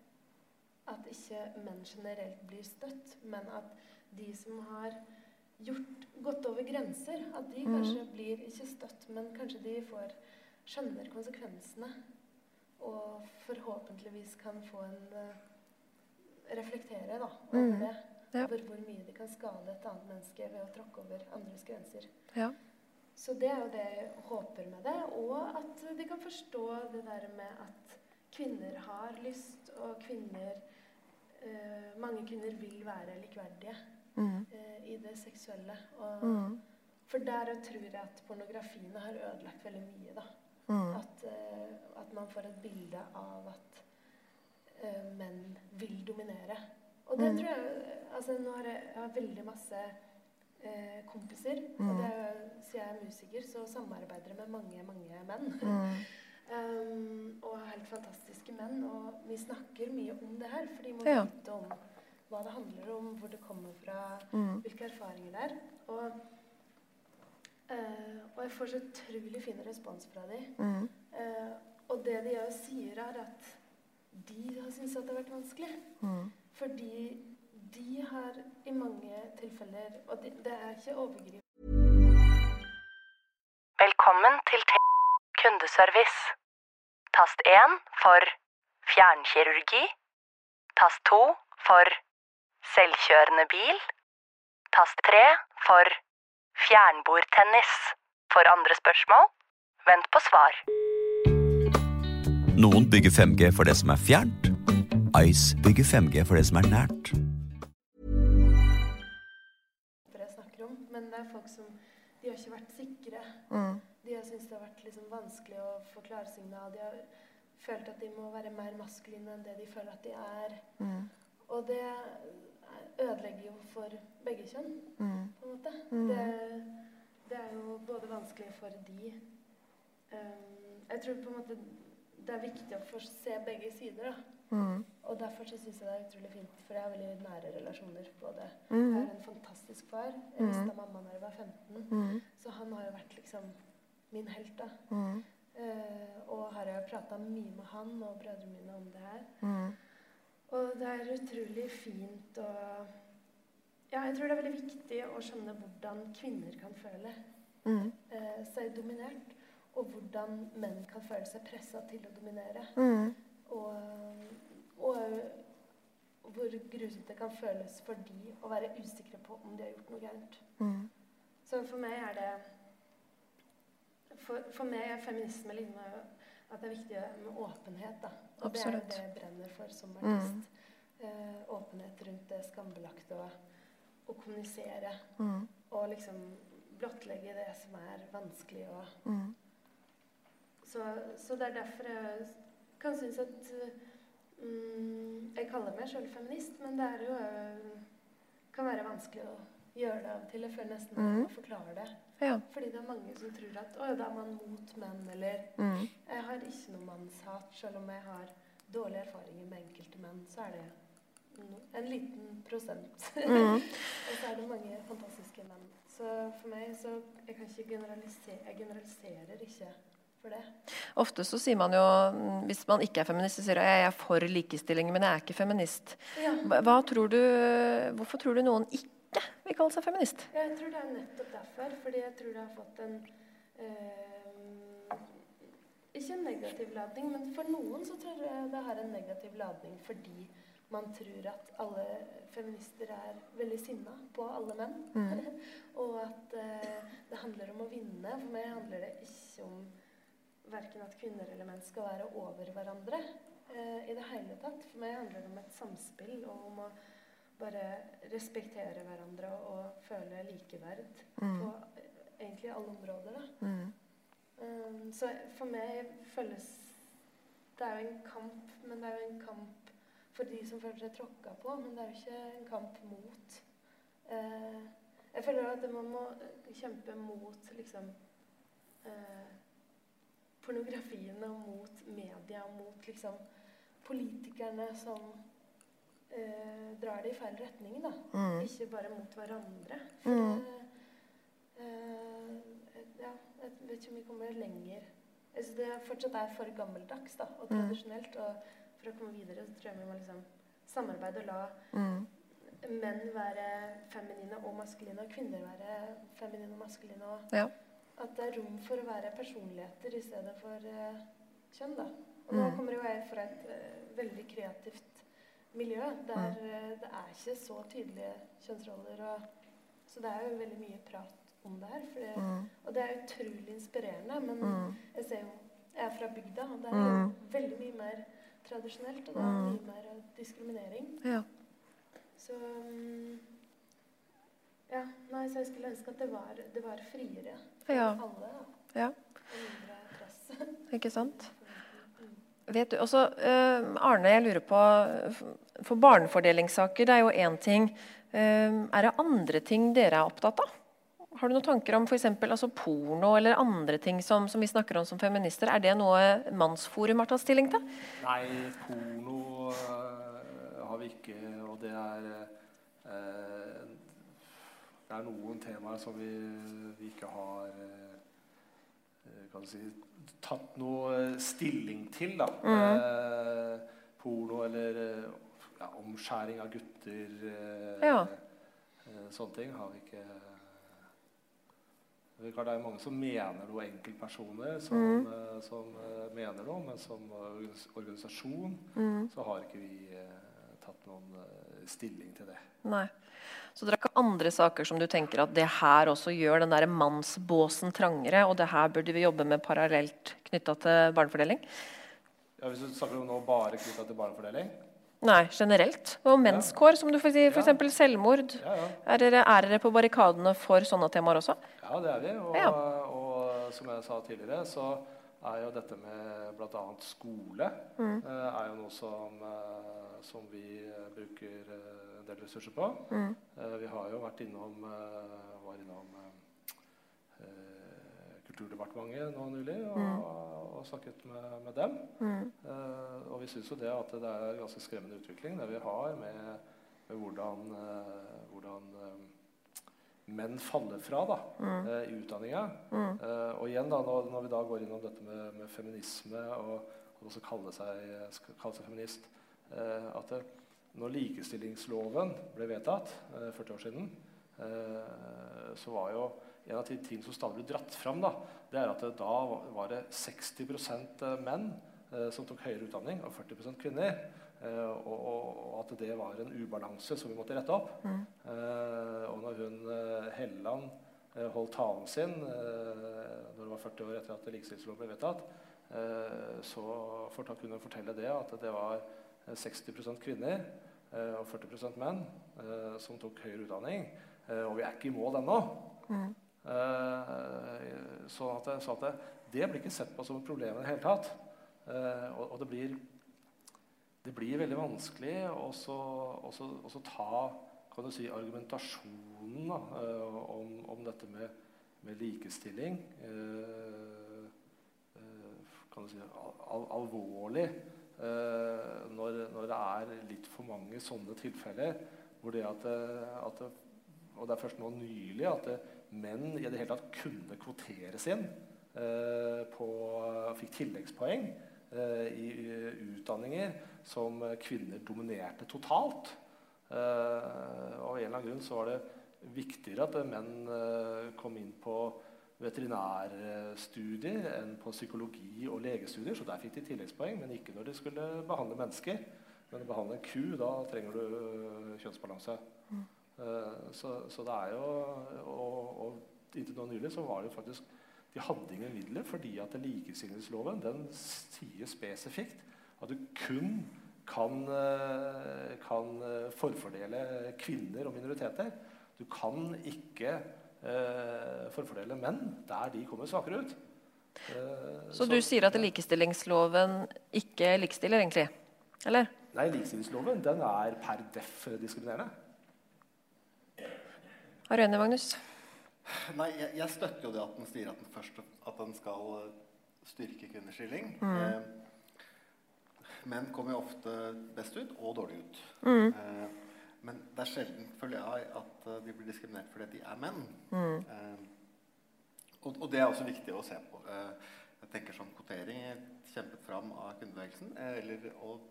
at ikke menn generelt blir støtt, men at de som har gjort, gått over grenser, at de Mhm. kanskje blir ikke støtt, men kanskje de får skjønner konsekvensene. Og forhåpentligvis kan få en eh, reflektere da, over mm. det. Ja. Over hvor mye de kan skade et annet menneske ved å tråkke over andres grenser. Ja. Så det er jo det jeg håper med det. Og at de kan forstå det der med at kvinner har lyst, og kvinner eh, Mange kvinner vil være likeverdige mm. eh, i det seksuelle. Og, mm. For der tror jeg at pornografien har ødelagt veldig mye. da. Mm. At, eh, at man får et bilde av at eh, menn vil dominere. Og det Mhm. tror jeg altså Nå har jeg, jeg har veldig masse eh, kompiser. Og det er, siden jeg er musiker, så samarbeider jeg med mange, mange menn. Um, og helt fantastiske menn. Og vi snakker mye om det her, for de må Ja. vite om hva det handler om, hvor det kommer fra, mm. hvilke erfaringer det er. Og, uh, og jeg får så utrolig fin respons fra dem. Mm. Uh, og det de òg sier, er at de har syntes at det har vært vanskelig. Mm. Fordi de har i mange tilfeller Og det, det er ikke overgripende Velkommen til T kundeservice. Tast 1 for fjernkirurgi. Tast 2 for selvkjørende bil. Tast 3 for fjernbordtennis. For andre spørsmål, vent på svar. Noen bygger 5G for det som er fjernt. Ice bygger 5G for det som er nært. jeg snakker om, men det er folk som De har ikke vært sikre. Mm. De har syntes det har vært liksom vanskelig å få klarsignal. De har følt at de må være mer maskuline enn det de føler at de er. Mm. Og det ødelegger jo for begge kjønn, Mm. på en måte. Mm. Det, det er jo både vanskelig for de um, Jeg tror på en måte det er viktig å få se begge sider, da. Mm. Og derfor så syns jeg det er utrolig fint, for jeg har veldig nære relasjoner. Både Mm. Jeg har en fantastisk far. Jeg mista mm. mamma da jeg var 15. Mhm. Så han har jo vært liksom min helt, da. Mm. Uh, og har jeg prata mye med han og brødrene mine om det her. Mm. Og det er utrolig fint å Ja, jeg tror det er veldig viktig å skjønne hvordan kvinner kan føle Mm. uh, seg dominert. Og hvordan menn kan føle seg pressa til å dominere. Mm. Og, og hvor grusomt det kan føles for de å være usikre på om de har gjort noe gærent. Mm. Så for meg er det For, for meg er feminisme lignende at det er viktig med åpenhet. da. Og Absolutt. det er det jeg brenner for som Mm. Eh, åpenhet rundt det skambelagte og å kommunisere. Mm. Og liksom blottlegge det som er vanskelig og Mm. så, så det er derfor jeg kan synes at mm, Jeg kaller meg sjøl feminist, men det er jo øh, kan være vanskelig å gjøre det av til. Jeg føler nesten at jeg Mhm. forklare det. Ja. Fordi det er mange som tror at å, da er man mot menn, eller mm. Jeg har ikke noe mannshat, selv om jeg har dårlige erfaringer med enkelte menn. Så er det en liten prosent. Mm. og så er det mange fantastiske menn. Så for meg så Jeg kan ikke generalisere Jeg generaliserer ikke. Ofte så sier man jo, mm, hvis man ikke er feminist, så sier man jeg er for likestilling, men jeg er ikke feminist. Ja. Hva tror du, hvorfor tror du noen ikke vil kalle seg feminist? Ja, jeg tror det er nettopp derfor. Fordi jeg tror det har fått en eh, Ikke en negativ ladning, men for noen så tror jeg det har en negativ ladning fordi man tror at alle feminister er veldig sinna på alle menn. Mm. og at eh, det handler om å vinne. For meg handler det ikke om verken at kvinner eller menn skal være over hverandre eh, i det hele tatt. For meg handler det om et samspill og om å bare respektere hverandre og føle likeverd Mm. på egentlig alle områder. da. Mm. Um, så for meg føles Det er jo en kamp, men det er jo en kamp for de som føler seg tråkka på. Men det er jo ikke en kamp mot Uh, Jeg føler at man må kjempe mot liksom uh, pornografien og mot media og mot liksom politikerne som eh, drar det i feil retning, da. Mm. Ikke bare mot hverandre. Mm. det, eh, ja, jeg vet ikke om vi kommer lenger. Jeg synes det fortsatt er for gammeldags da, og Mm. tradisjonelt. Og for å komme videre så tror jeg vi må liksom samarbeide og la Mm. menn være feminine og maskuline, og kvinner være feminine og maskuline. Og Ja. at det er rom for å være personligheter i stedet for eh, kjønn. da. Og nå Mm. kommer jo jeg fra et eh, veldig kreativt miljø der eh, det er ikke så tydelige kjønnsroller. Og, så det er jo veldig mye prat om det her. Det, Mm. Og det er utrolig inspirerende. Men Mm. jeg ser jo Jeg er fra bygda, og det er jo Mm. veldig mye mer tradisjonelt. Og det er mye mer diskriminering. Ja. Så mm, Ja, nei, så jeg skulle ønske at det var, det var friere for Ja. alle. Da. ja. Og mindre press. Ikke sant? Vet du, også, uh, Arne, jeg lurer på For barnefordelingssaker, det er jo én ting. Uh, er det andre ting dere er opptatt av? Har du noen tanker om f.eks. Altså porno eller andre ting som, som vi snakker om som feminister? Er det noe Mannsforum har tatt stilling til? Nei, porno uh, har vi ikke, og det er Det er noen temaer som vi, vi ikke har kan si, tatt noe stilling til, da. Mm. Eh, porno eller øh, ja, omskjæring av gutter Eh, Ja. øh, Sånne ting har vi ikke det er mange som mener noe, enkeltpersoner som, Mm. eh, som eh, mener noe, men som organisasjon Mm. så har ikke vi eh, tatt noen eh, stilling til det. Nei. Så det er ikke andre saker som du tenker at det her også gjør den der mannsbåsen trangere, og det her burde vi jobbe med parallelt knytta til barnefordeling? Ja, hvis du snakker om nå bare knytta til barnefordeling? Nei, generelt. Og menskår, som du får si. F.eks. Ja. selvmord. Ja, ja. Er dere, er dere på barrikadene for sånne temaer også? Ja, det er vi. Og, og som jeg sa tidligere, så er jo dette med bl.a. skole Mm. eh, er jo noe som, eh, som vi bruker eh, en del ressurser på. Mm. Vi har jo vært innom, var innom Kulturdepartementet nå nylig og, Mm. og snakket med, med dem. Mm. Og vi syns jo det at det er en ganske skremmende utvikling det vi har med, med hvordan, hvordan menn faller fra da, Mm. eh, i utdanninga. Mm. Uh, og igjen da, når, når vi da går innom dette med, med feminisme og, og også kalle seg, kalle seg feminist uh, at det, når likestillingsloven ble vedtatt uh, 40 år siden, så var jo en av de tingene som stadig ble dratt fram, da, det er at det, da var- det 60 menn som tok høyere utdanning, og 40% kvinner. Eh, og, og, at det var en ubalanse som vi måtte rette opp. Mm. Eh, og når hun eh, Helleland holdt talen sin når det var 40 år etter at likestillingsloven ble vedtatt, så kunne hun fortelle det at det var eh, 60 kvinner og 40 menn som tok høyere utdanning. Og vi er ikke i mål ennå. Mm. Eh, så at, det, så at det, det blir ikke sett på som et problem i det hele tatt. Og, og det blir det blir veldig vanskelig å ta kan du si, argumentasjonen da, eh, om, om dette med, med likestilling eh, eh, kan du si, al al alvorlig når, når det er litt for mange sånne tilfeller hvor det at, at Og det er først nå nylig at det, menn i det hele tatt kunne kvoteres inn på Fikk tilleggspoeng i i utdanninger som kvinner dominerte totalt. Eh, og av en eller annen grunn så var det viktigere at menn eh, kom inn på veterinærstudier enn på psykologi og legestudier, så der fikk de tilleggspoeng, men ikke når de skulle behandle mennesker. Men å behandle en ku, da trenger du kjønnsbalanse. Mm. Eh, så, så det er jo Og, og inntil nå nylig så var det jo faktisk De hadde ingen midler fordi at likestillingsloven den sier spesifikt at du kun kan, eh, kan eh, forfordele kvinner og minoriteter. Du kan ikke eh, forfordele menn der de kommer svakere ut. Eh, Så du sier at likestillingsloven ikke likestiller, egentlig? Eller? Nei, likestillingsloven den er per deff diskriminerende. Enig, Magnus? Nei, jeg, jeg støtter jo det at den sier at den, først, at den skal eh, styrke kvinners stilling. Mm. Eh, menn kommer jo ofte best ut og dårlig ut. Mm. Eh, men det er sjelden, føler jeg, at eh, de blir diskriminert fordi de er menn. Mm. Eh, og, og det er også viktig å se på. Eh, jeg tenker sånn Kvotering er kjempet fram av kvinnebevegelsen. Eller, og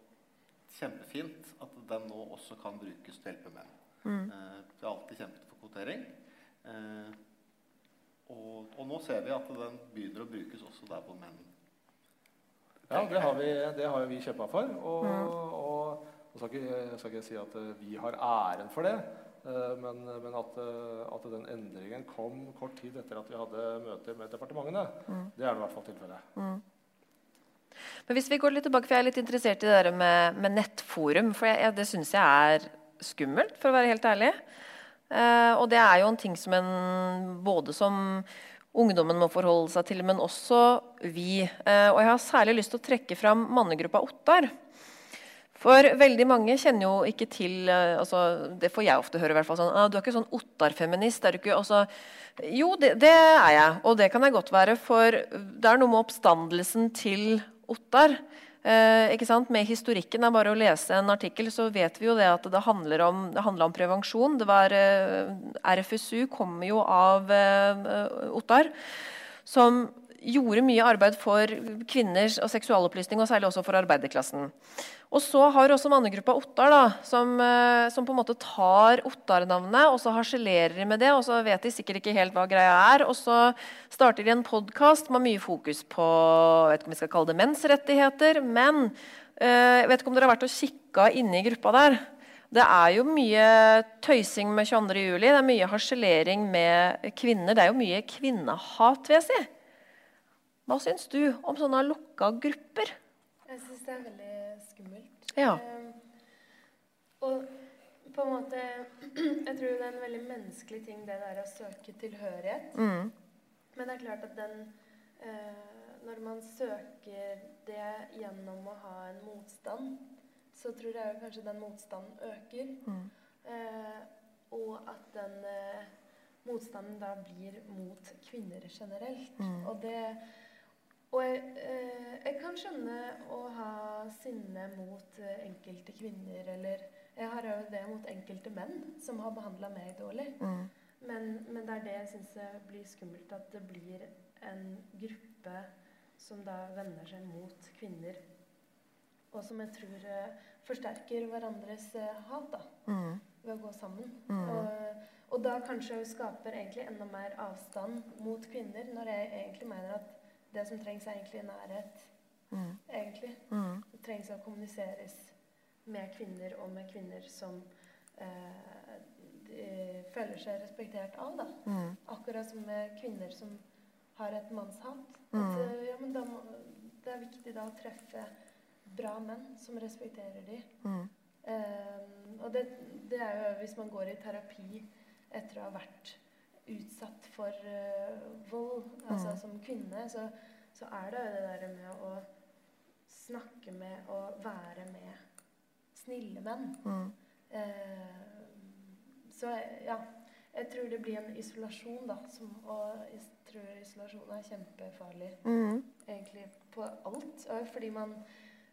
kjempefint at den nå også kan brukes til å hjelpe menn. Mm. Eh, vi har alltid kjempet for kvotering. Eh, og, og nå ser vi at den begynner å brukes også der hvor menn Ja, det har vi, det har vi kjempa for. Og, Mm. og, og skal ikke, jeg skal ikke si at eh, vi har æren for det. eh, Men, men at, eh, at den endringen kom kort tid etter at vi hadde møter med departementene, Mm. det er det i hvert fall tilfellet. Mm. Men hvis vi går litt tilbake, for Jeg er litt interessert i det der med, med nettforum. For jeg, jeg, det syns jeg er skummelt, for å være helt ærlig. Eh, og det er jo en ting som en både som ungdommen må forholde seg til, men også vi. Eh, og jeg har særlig lyst til å trekke fram mannegruppa Ottar. For veldig mange kjenner jo ikke til eh, altså, Det får jeg ofte høre. i hvert fall sånn, ah, 'Du er ikke sånn Ottar-feminist?' er du ikke, altså, Jo, det, det er jeg, og det kan jeg godt være. For det er noe med oppstandelsen til Ottar. Eh? Med historikken er bare å lese en artikkel, så vet vi jo det at det handler om, det handler om prevensjon. Var, eh, RFSU kommer jo av eh, Ottar, som gjorde mye arbeid for kvinners og seksualopplysning, og særlig også for arbeiderklassen. Og så har også mannegruppa Ottar, da, som, eh, som, på en måte tar Ottar-navnet og så harselerer med det. Og så vet de sikkert ikke helt hva greia er. Og så starter de en podkast med mye fokus på jeg vet ikke om vi skal kalle det mensrettigheter. Men eh, jeg vet ikke om dere har vært og kikka inne i gruppa der. Det er jo mye tøysing med 22. juli, det er mye harselering med kvinner. Det er jo mye kvinnehat, vil jeg si. Hva syns du om sånne lukka grupper? Jeg syns det er veldig skummelt. Ja. Um, og på en måte Jeg tror det er en veldig menneskelig ting, det der å søke tilhørighet. Mm. Men det er klart at den uh, Når man søker det gjennom å ha en motstand, så tror jeg kanskje den motstanden øker. Mm. Uh, og at den uh, motstanden da blir mot kvinner generelt. Mm. Og det Og jeg, eh, jeg, kan skjønne å ha sinne mot eh, enkelte kvinner, eller Jeg har jo det mot enkelte menn som har behandla meg dårlig. Mm. Men, men, det er det jeg syns blir skummelt, at det blir en gruppe som da vender seg mot kvinner og som jeg tror uh, forsterker hverandres hat da, mm. ved å gå sammen. Mm. Og, og, da kanskje skaper egentlig enda mer avstand mot kvinner, når jeg egentlig mener at det som trengs, er egentlig nærhet. Mm. egentlig. Mm. Det trengs å kommuniseres med kvinner og med kvinner som eh, føler seg respektert av. da. Mm. Akkurat som med kvinner som har et mannshat. Mm. At, ja, men da det er viktig da å treffe bra menn som respekterer dem. Mm. Um, og det, det, er jo hvis man går i terapi etter å ha vært utsatt for uh, vold, altså mm. som kvinne, så, så, er det jo det der med å snakke med og være med snille menn. Mm. Uh, så ja. Jeg tror det blir en isolasjon, da. Som, og jeg tror isolasjon er kjempefarlig. Mm. Egentlig på alt. Fordi man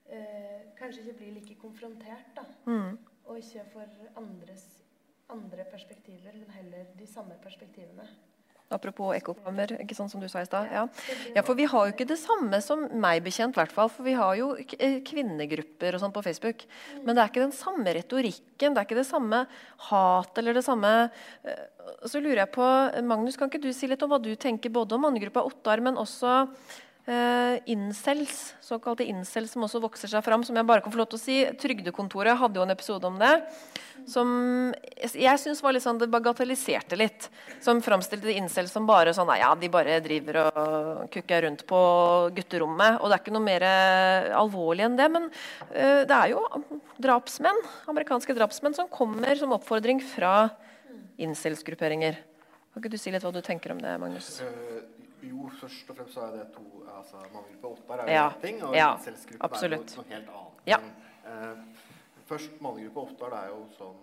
eh, kanskje ikke blir like konfrontert, da. Mm. Og ikke får andres, andre perspektiver, men heller de samme perspektivene. Apropos ekkokammer, ikke sånn som du sa i stad. Ja. ja. for vi har jo ikke det samme som meg bekjent, hvert fall. For vi har jo eh, kvinnegrupper og sånn på Facebook. Men det er ikke den samme retorikken, det er ikke det samme hat eller det samme eh, Så lurer jeg på, Magnus, kan ikke du si litt om hva du tenker både om mannegruppa Ottar, men også Uh, incels, såkalte incels som også vokser seg fram. som jeg bare kan få lov til å si. Trygdekontoret hadde jo en episode om det. Som jeg syns var litt sånn, det bagatelliserte litt. Som framstilte incels som bare sånn ja, de bare driver og kukker rundt på gutterommet. Og det er ikke noe mer alvorlig enn det. Men uh, det er jo drapsmenn, amerikanske drapsmenn som kommer som oppfordring fra incels-grupperinger. Kan ikke du si litt hva du tenker om det, Magnus? Uh, jo, først og fremst så er det to altså Mangelgruppe Ottar er jo ja. én ting, og ja. incelsgruppen er noe, noe, helt annet. Ja. Uh, først Mangelgruppe Ottar, det er jo sånn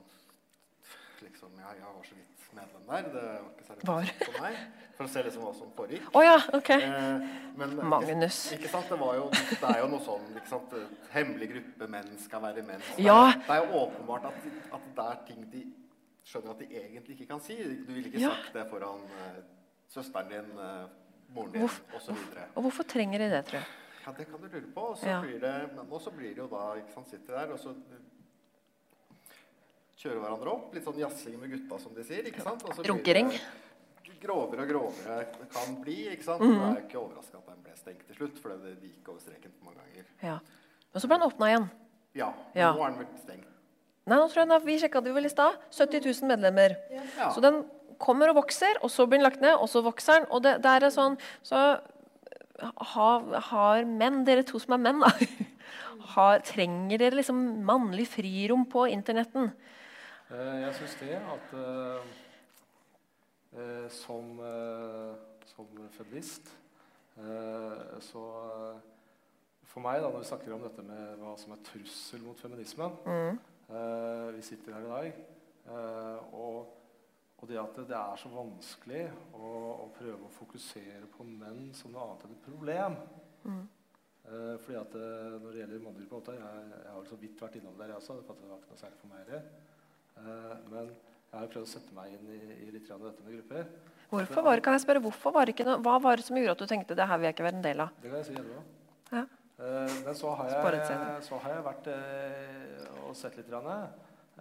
liksom, jeg, jeg var så vidt medlem der. Det var ikke særlig var. for meg. For å se liksom hva som foregikk. Oh, ja, okay. eh, men, Magnus. Ikke, ikke sant, det, var jo, det er jo noe sånn ikke sant, Hemmelig gruppe, menn skal være menn. Ja. Det er jo åpenbart at, at det er ting de skjønner at de egentlig ikke kan si. Du ville ikke ja. sagt det foran eh, søsteren din, uh, moren din osv. Og hvorfor trenger de det, tror jeg? Ja, Det kan du lure på. Og så, ja. blir, det, og så blir det jo da ikke sant, Sitter der, og så kjører hverandre opp. Litt sånn jazzing med gutta, som de sier. ikke sant? Og Runkering. Grovere og grovere det kan bli. ikke sant? Mm. Det er ikke overraska at den ble stengt til slutt, for det gikk over streken mange ganger. Ja. Men så ble den åpna igjen. Ja. ja. Nå er den vel stengt. Nei, nå tror jeg Vi sjekka det vel i stad. 70 000 medlemmer. Ja. Så den kommer og vokser, og så blir den lagt ned, og så vokser den. Og det, det er sånn Så har, har menn, dere to som er menn, da har, Trenger dere liksom mannlig frirom på internetten? Uh, jeg syns det at uh, uh, som, som feminist så For meg, da, når vi snakker om dette med hva som er trussel mot feminismen mm. Vi sitter her i dag, og og det at det er så vanskelig å, å, prøve å fokusere på menn som noe annet enn et problem. Mm. Eh, fordi at det, Når det gjelder på jeg, jeg har så vidt vært innom der, jeg også. Det var ikke noe særlig for meg det. Eh, men jeg har prøvd å sette meg inn i, i litt grann dette med grupper. Hvorfor var, kan jeg spørre, hvorfor var det ikke noe, Hva var det som gjorde at du tenkte det her vil jeg ikke være en del av? Det kan jeg si etterpå. Ja. Eh, men så har, jeg, så har jeg vært eh, og sett litt. Grann,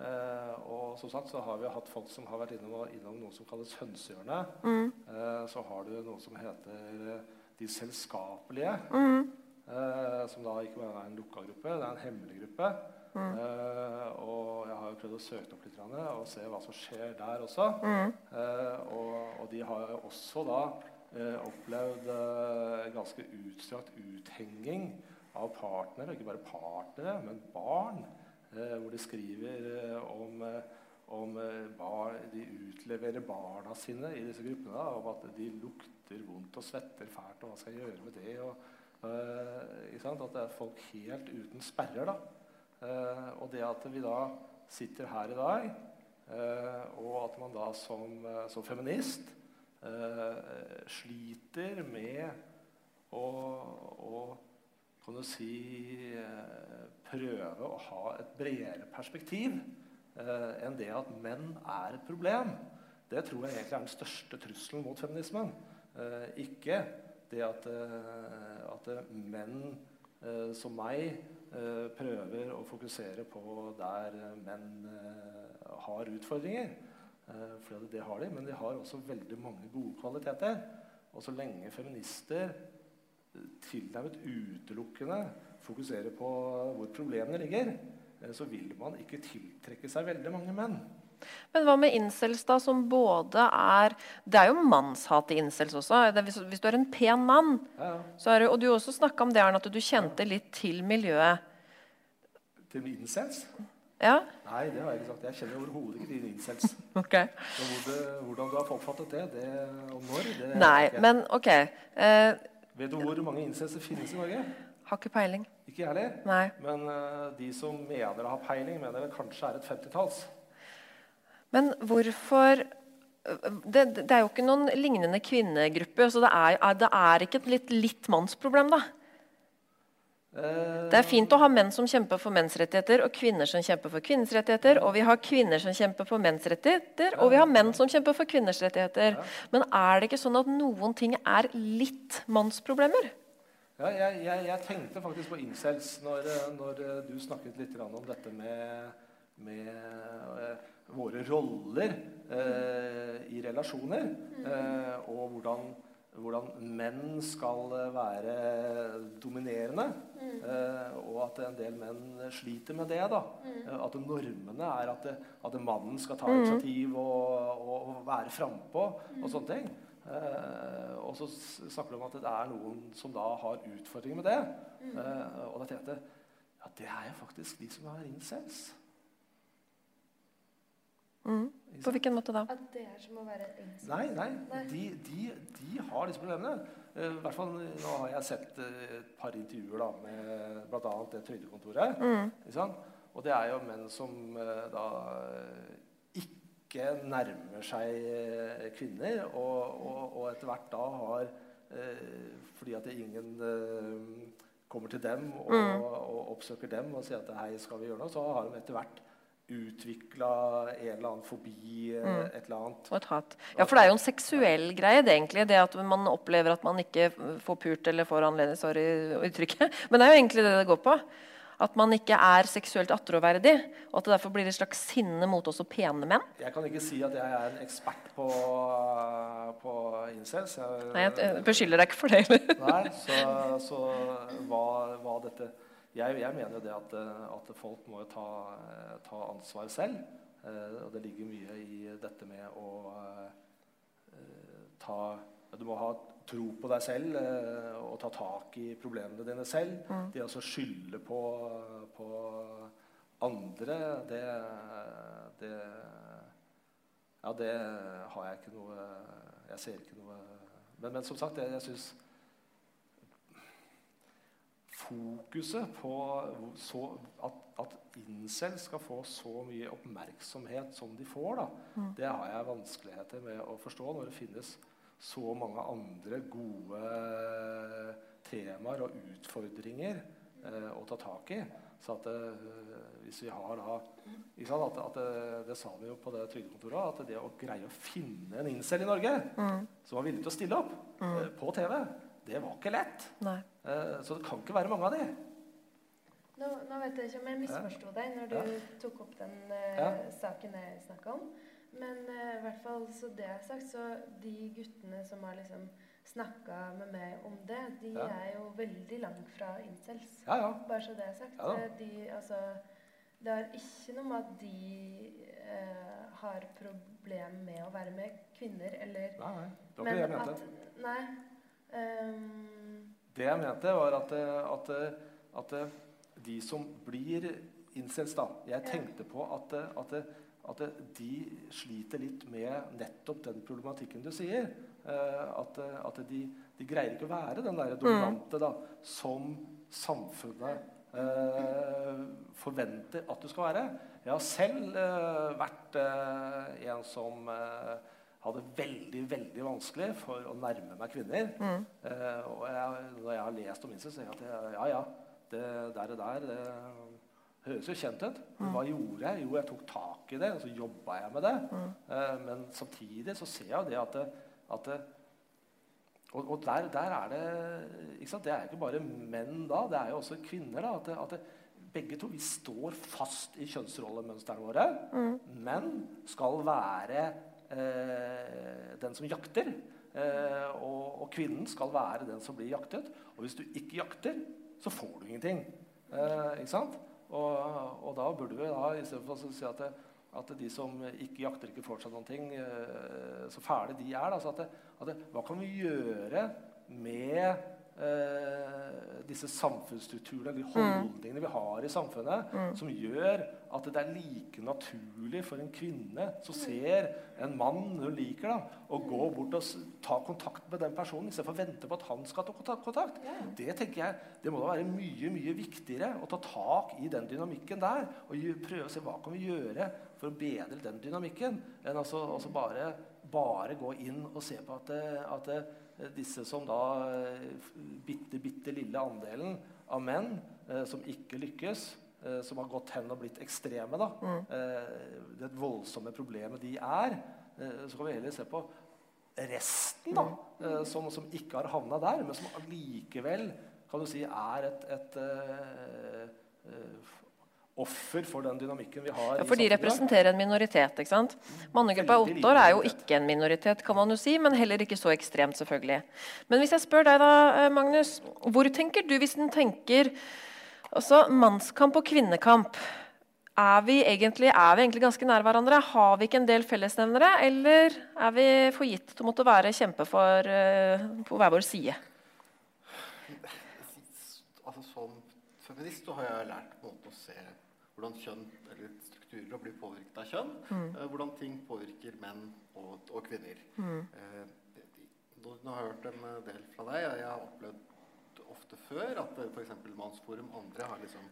eh, og som sagt så har vi hatt folk som har vært innom, innom noe som kalles hønsehjørnet. Mm. Eh, så har du noe som heter eh, De selskapelige. Mm. Eh, som da ikke bare er en lukka gruppe, det er en hemmelig gruppe. Mm. Eh, og jeg har jo prøvd å søke opp litt og se hva som skjer der også. Mm. Eh, og, og de har jo også da opplevd ganske utstrakt uthenging av partnere. Ikke bare partnere, men barn. Eh, hvor de skriver eh, om, eh, om De utleverer barna sine i disse gruppene. Da, om at de lukter vondt og svetter fælt, og hva skal jeg gjøre med det? Og? At det er folk helt uten sperrer. da. Og det at vi da sitter her i dag, og at man da som, som feminist sliter med å, å kan du si, eh, prøve å ha et bredere perspektiv eh, enn det at menn er et problem. Det tror jeg egentlig er den største trusselen mot feminismen. Eh, ikke det at, at menn som meg prøver å fokusere på der menn har utfordringer. For det har de, men de har også veldig mange gode kvaliteter. Og så lenge feminister tilnærmet utelukkende fokuserer på hvor problemene ligger, eh, så vil man ikke tiltrekke seg veldig mange menn. Men hva med incels, da, som både er Det er jo mannshat i incels også. Det hvis, hvis du er en pen mann Ja, ja. så er Og du også snakka om det, Arne, at du kjente litt til miljøet. Til incels? Ja? Nei, det har jeg ikke sagt. Jeg kjenner overhodet ikke til incels. Ok. Hvor det, hvordan du har oppfattet det, det og når det Nei, men OK. Eh, Vet du hvor mange incels det finnes i Norge? har ikke peiling. Ikke jeg heller. Nei. Men uh, de som mener å ha peiling, mener det kanskje er et femtitalls. Men hvorfor det, det er jo ikke noen lignende kvinnegrupper, så det er- det er ikke et litt, litt mannsproblem, da? Det er fint å ha menn som kjemper for menns rettigheter, og kvinner som kjemper for kvinners rettigheter. Og vi har kvinner som kjemper for menns rettigheter, og vi har menn som kjemper for kvinners rettigheter. Men er det ikke sånn at noen ting er litt mannsproblemer? Ja, jeg, jeg, jeg tenkte faktisk på incels når, når du snakket litt om dette med, med eh, våre roller eh, i relasjoner. eh, og hvordan, hvordan menn skal eh, være dominerende. eh, og at en del menn sliter med det. da. Mm. At normene er at, det, at mannen skal ta Mm. initiativ og, og, være frampå og sånne ting. Eh, og så snakker du om at det er noen som da har utfordringer med det. Eh, og da tenkte jeg ja, det er jo faktisk de som har incels. Mm. På hvilken måte da? At det er som å være incel? Nei, nei. Nei. De, de, de har disse problemene. Eh, i hvert fall, Nå har jeg sett eh, et par intervjuer da, med bl.a. det trygdekontoret. Mm. Og det er jo menn som eh, da ikke nærmer seg kvinner, og, og, og etter hvert da har eh, Fordi at det ingen kommer til dem og, Mm. og oppsøker dem og sier at hei, skal vi gjøre noe, så har de etter hvert utvikla en eller annen fobi, eh, Mm. et eller annet. Og et hat. Ja, for det er jo en seksuell greie, det egentlig. Det at man opplever at man ikke får pult eller får anledning Sorry uttrykket. Men det er jo egentlig det det går på. At man ikke er seksuelt attråverdig. Og at det derfor blir et slags sinne mot også pene menn. Jeg kan ikke si at jeg er en ekspert på, på incels. Jeg, Nei, jeg jeg beskylder deg ikke for det heller. Nei, så, så hva, hva dette jeg, jeg mener jo det at, eh, at folk må ta, eh, ta ansvar selv. Eh, og det ligger mye i dette med å eh, ta Du må ha tro på deg selv og ta tak i problemene dine selv. Mm. Det å skylde på, på andre, det, det Ja, det har jeg ikke noe Jeg ser ikke noe Men, men som sagt, jeg, jeg syns fokuset på så, at, at incel skal få så mye oppmerksomhet som de får, da, Mm. det har jeg vanskeligheter med å forstå når det finnes så mange andre gode temaer og utfordringer eh, å ta tak i. Så at uh, hvis vi har da at, at det, det, sa vi jo på det trygdekontoret, at det å greie å finne en incel i Norge mm. som var villig til å stille opp mm. eh, på TV, det var ikke lett. Nei. så det kan ikke være mange av de. Nå, nå, vet jeg ikke om jeg misforsto deg når du ja. tok opp den uh, ja. saken jeg snakka om. Men uh, i hvert fall så det jeg har sagt, så de guttene som har liksom snakka med meg om det, de ja. er jo veldig langt fra incels. Bare så det er sagt. De, altså, det har ikke noe med at de uh, har problem med å være med kvinner, eller Nei, nei. Det var ikke det jeg mente. At, nei. Um, det jeg mente, var at, at, at de som blir incels, da Jeg tenkte på at, at, at, de sliter litt med nettopp den problematikken du sier. Eh, at, at de, de, greier ikke å være den der dominante da, som samfunnet eh, forventer at du skal være. Jeg har selv eh, vært eh, en som eh, hadde veldig veldig vanskelig for å nærme meg kvinner. Mm. Eh, og jeg, når jeg har lest om incest, sier jeg at ja, ja, det der og der det høres jo kjent ut. Men hva gjorde jeg? Jo, jeg tok tak i det, og så jobba jeg med det. Mm. Eh, men samtidig så ser jeg det at, det, at det, og, og der, der, er det? Det er ikke bare menn da, det er jo også kvinner. da, at, at begge to vi står fast i kjønnsrollemønstrene våre. Mm. Menn skal være den som jakter. Eh, og, og, kvinnen skal være den som blir jaktet. Og hvis du ikke jakter, så får du ingenting. Eh, ikke sant? Og, og, da burde vi da, istedenfor å si at, det, at de som ikke jakter, ikke får seg noen ting, eh, så fæle de er. Da, at, det, at det, hva kan vi gjøre med eh, disse samfunnsstrukturene, de mm. holdningene vi har i samfunnet, mm. som gjør at det er like naturlig for en kvinne som ser en mann hun liker, da, å gå bort og ta kontakt med den personen istedenfor å vente på at han skal ta kontakt. Det tenker jeg, det må da være mye mye viktigere å ta tak i den dynamikken der og prøve å se hva kan vi gjøre for å bedre den dynamikken, enn altså, altså bare, bare, gå inn og se på at, at disse som da eh, bitte, bitte lille andelen av menn eh, som ikke lykkes, eh, som har gått hen og blitt ekstreme, da, mm. eh, det voldsomme problemet de er, eh, så kan vi heller se på resten, da, mm. som, som, ikke har havna der, men som allikevel kan du si er et, et offer for den dynamikken vi har. Ja, For de representerer en minoritet. ikke sant? Mannegruppa Ottar er jo ikke en minoritet, kan man jo si, men heller ikke så ekstremt, selvfølgelig. Men hvis jeg spør deg, da, eh, Magnus, hvor tenker du hvis en tenker altså, mannskamp og kvinnekamp? Er vi, egentlig, er vi egentlig ganske nær hverandre? Har vi ikke en del fellesnevnere? Eller er vi for gitt til å måtte være kjempe for, uh, på hver vår side? Altså, som feminist så har jeg lært på en måte å se hvordan kjønn eller strukturer blir påvirket av kjønn. Mm. Uh, hvordan ting påvirker menn og, og kvinner. Mm. Uh, nå, har jeg hørt en del fra deg. Jeg har opplevd ofte før at f.eks. Mannsforum andre har liksom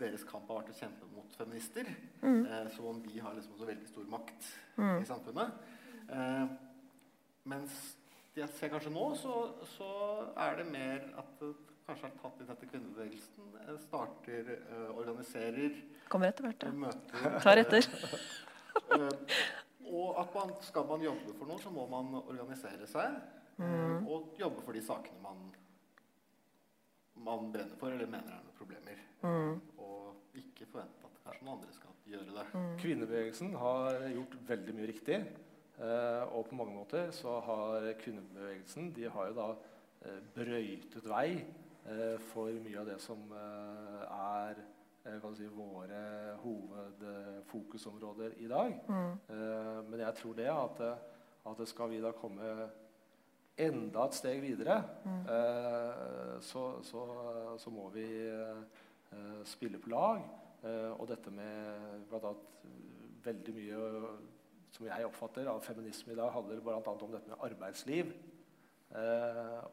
deres kamp har vært å kjempe mot feminister. Mm. Eh, som om de har liksom så veldig stor makt mm. i samfunnet. Eh, mens jeg ser kanskje nå, så, så, er det mer at kanskje har tatt inn dette kvinnebevegelsen, eh, starter, uh, organiserer Kommer etter hvert, ja. Møter, Tar etter. uh, og at man, skal man jobbe for noe, så må man organisere seg. Mm. Og jobbe for de sakene man, man brenner for eller mener er noen problemer. Mm. Og ikke forvente at kanskje noen andre skal gjøre det. Mm. Kvinnebevegelsen har gjort veldig mye riktig. Og på mange måter så har kvinnebevegelsen de har jo da brøytet vei Eh, for mye av det som eh, er eh, si, våre hovedfokusområder i dag. Mm. men jeg tror det at, at skal vi da komme enda et steg videre, mm. så, så, så, må vi spille på lag. og dette med bl.a. veldig mye som jeg oppfatter av feminisme i dag, handler bl.a. om dette med arbeidsliv.